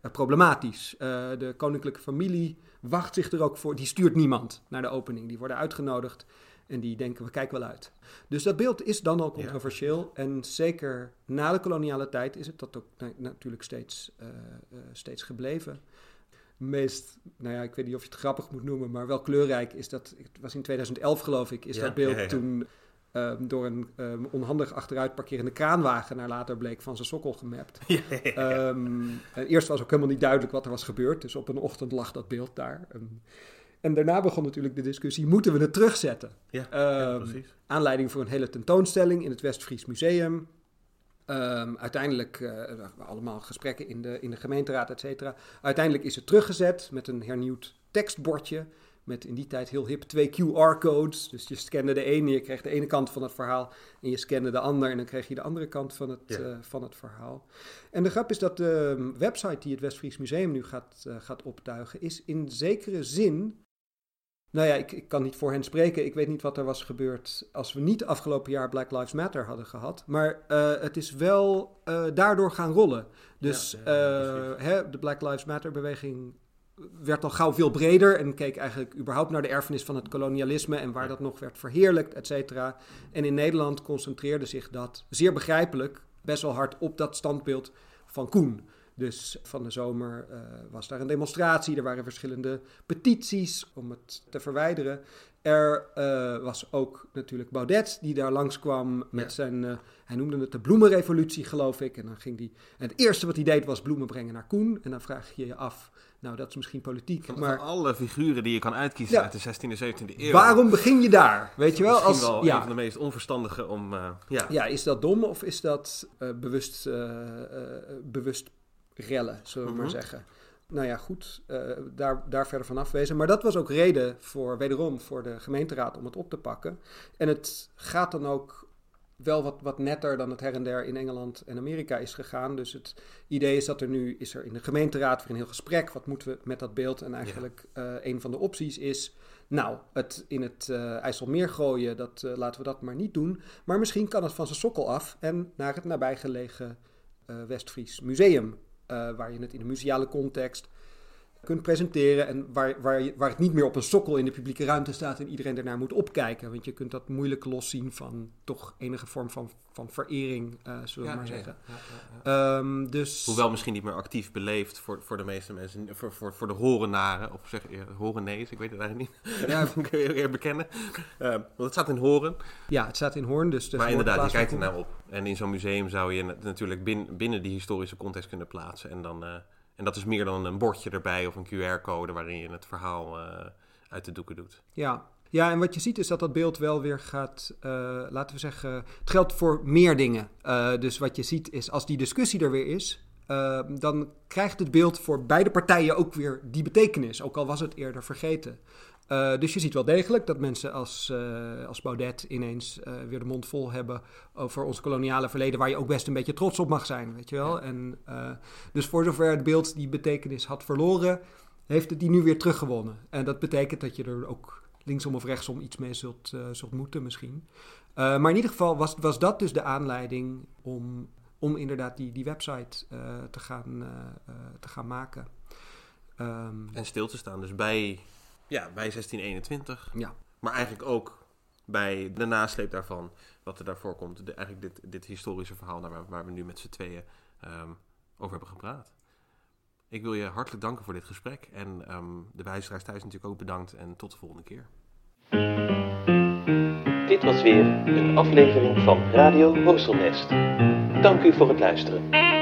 Speaker 3: eh, problematisch. De koninklijke familie wacht zich er ook voor. Die stuurt niemand naar de opening. Die worden uitgenodigd en die denken, we kijken wel uit. Dus dat beeld is dan al
Speaker 2: Ja.
Speaker 3: controversieel. En zeker na de koloniale tijd is het dat ook na- natuurlijk steeds, steeds gebleven. Meest, nou ja, ik weet niet of je het grappig moet noemen, maar wel kleurrijk is dat, het was in 2011 geloof ik, is
Speaker 2: Ja,
Speaker 3: dat beeld
Speaker 2: ja, ja.
Speaker 3: toen ehm, door een ehm, onhandig achteruit parkerende kraanwagen naar later bleek van zijn sokkel gemapt. Ehm, en eerst was ook helemaal niet duidelijk wat er was gebeurd. Dus op een ochtend lag dat beeld daar. En daarna begon natuurlijk de discussie: moeten we het terugzetten?
Speaker 2: Ja, precies.
Speaker 3: aanleiding voor een hele tentoonstelling in het Westfries Museum. Ehm, uiteindelijk eh, allemaal gesprekken in de, in de gemeenteraad, et cetera. Uiteindelijk is het teruggezet met een hernieuwd tekstbordje. Met in die tijd heel hip twee QR-codes. Dus je scande de ene, je kreeg de ene kant van het verhaal. En je scande de ander en dan kreeg je de andere kant van het,
Speaker 2: Ja.
Speaker 3: eh, van het verhaal. En de grap is dat de ehm, website die het Westfries Museum nu gaat, eh, gaat optuigen, is in zekere zin. Nou ja, ik, ik kan niet voor hen spreken. Ik weet niet wat er was gebeurd als we niet afgelopen jaar Black Lives Matter hadden gehad. Maar eh, het is wel eh, daardoor gaan rollen. Dus
Speaker 2: Ja, ja,
Speaker 3: eh, hè, de Black Lives Matter beweging werd al gauw veel breder en keek eigenlijk überhaupt naar de erfenis van het kolonialisme en waar dat nog werd verheerlijkt, et cetera. En in Nederland concentreerde zich dat zeer begrijpelijk best wel hard op dat standbeeld van Koen. Dus van de zomer eh, was daar een demonstratie, er waren verschillende petities om het te verwijderen. Er eh, was ook natuurlijk Baudet die daar langskwam met
Speaker 2: Ja.
Speaker 3: zijn, eh, hij noemde het de bloemenrevolutie geloof ik. En dan ging die, en het eerste wat hij deed was bloemen brengen naar Koen. En dan vraag je je af, nou dat is misschien politiek,
Speaker 2: Van,
Speaker 3: maar
Speaker 2: van alle figuren die je kan uitkiezen
Speaker 3: Ja.
Speaker 2: uit de 16e, 17e eeuw.
Speaker 3: waarom begin je daar? Weet je wel,
Speaker 2: Misschien
Speaker 3: als,
Speaker 2: wel
Speaker 3: ja,
Speaker 2: een van de meest onverstandige om... ja.
Speaker 3: Ja, is dat dom of is dat bewust, bewust rellen, zullen we
Speaker 2: Mhm.
Speaker 3: maar zeggen? Nou ja, goed, eh, daar, daar verder van afwezen. Maar dat was ook reden voor, wederom, voor de gemeenteraad om het op te pakken. En het gaat dan ook wel wat, wat netter dan het her en der in Engeland en Amerika is gegaan. Dus het idee is dat er nu, is er in de gemeenteraad weer een heel gesprek. Wat moeten we met dat beeld? En eigenlijk eh, een van de opties is, nou, het in het eh, IJsselmeer gooien, dat, laten we dat maar niet doen. Maar misschien kan het van zijn sokkel af en naar het nabijgelegen Westfries Museum. Eh, waar je het in een museale context kunt presenteren. En waar, waar, waar het niet meer op een sokkel in de publieke ruimte staat en iedereen ernaar moet opkijken. Want je kunt dat moeilijk loszien van toch enige vorm van, van verering, eh, zullen we
Speaker 2: Ja,
Speaker 3: maar zeggen.
Speaker 2: ja, ja, ja.
Speaker 3: Ehm, dus,
Speaker 2: Hoewel misschien niet meer actief beleefd voor, voor de meeste mensen, voor, voor, voor de horenaren, of zeg je horennees, ik weet het eigenlijk niet.
Speaker 3: Ja.
Speaker 2: dat kun je erg bekennen. Eh, want het staat in Horen,
Speaker 3: ja, het staat in Hoorn. Dus de
Speaker 2: maar inderdaad, je kijkt
Speaker 3: van
Speaker 2: er naar op. En in zo'n museum zou je het natuurlijk bin- binnen die historische context kunnen plaatsen. En, dan, eh, en dat is meer dan een bordje erbij of een QR-code waarin je het verhaal eh, uit de doeken doet.
Speaker 3: Ja. ja, en wat je ziet is dat dat beeld wel weer gaat, eh, laten we zeggen, het geldt voor meer dingen. Eh, dus wat je ziet is, als die discussie er weer is, dan krijgt het beeld voor beide partijen ook weer die betekenis, ook al was het eerder vergeten. Eh, dus je ziet wel degelijk dat mensen als, eh, als Baudet ineens eh, weer de mond vol hebben over ons koloniale verleden, waar je ook best een beetje trots op mag zijn, weet je wel.
Speaker 2: Ja.
Speaker 3: En, dus voor zover het beeld die betekenis had verloren, heeft het die nu weer teruggewonnen. En dat betekent dat je er ook linksom of rechtsom iets mee zult, zult moeten misschien. Maar in ieder geval was, was dat dus de aanleiding om, om inderdaad die, die website te, gaan, te gaan maken. Ehm,
Speaker 2: En stil te staan dus bij, ja, bij 1621.
Speaker 3: ja.
Speaker 2: Maar eigenlijk ook bij de nasleep daarvan, wat er daarvoor komt. De, eigenlijk dit, dit historische verhaal waar, waar we nu met z'n tweeën ehm, over hebben gepraat. Ik wil je hartelijk danken voor dit gesprek. En ehm, de luisteraars thuis natuurlijk ook bedankt. En tot de volgende keer.
Speaker 1: Dit was weer een aflevering van Radio Horselnest. Dank u voor het luisteren.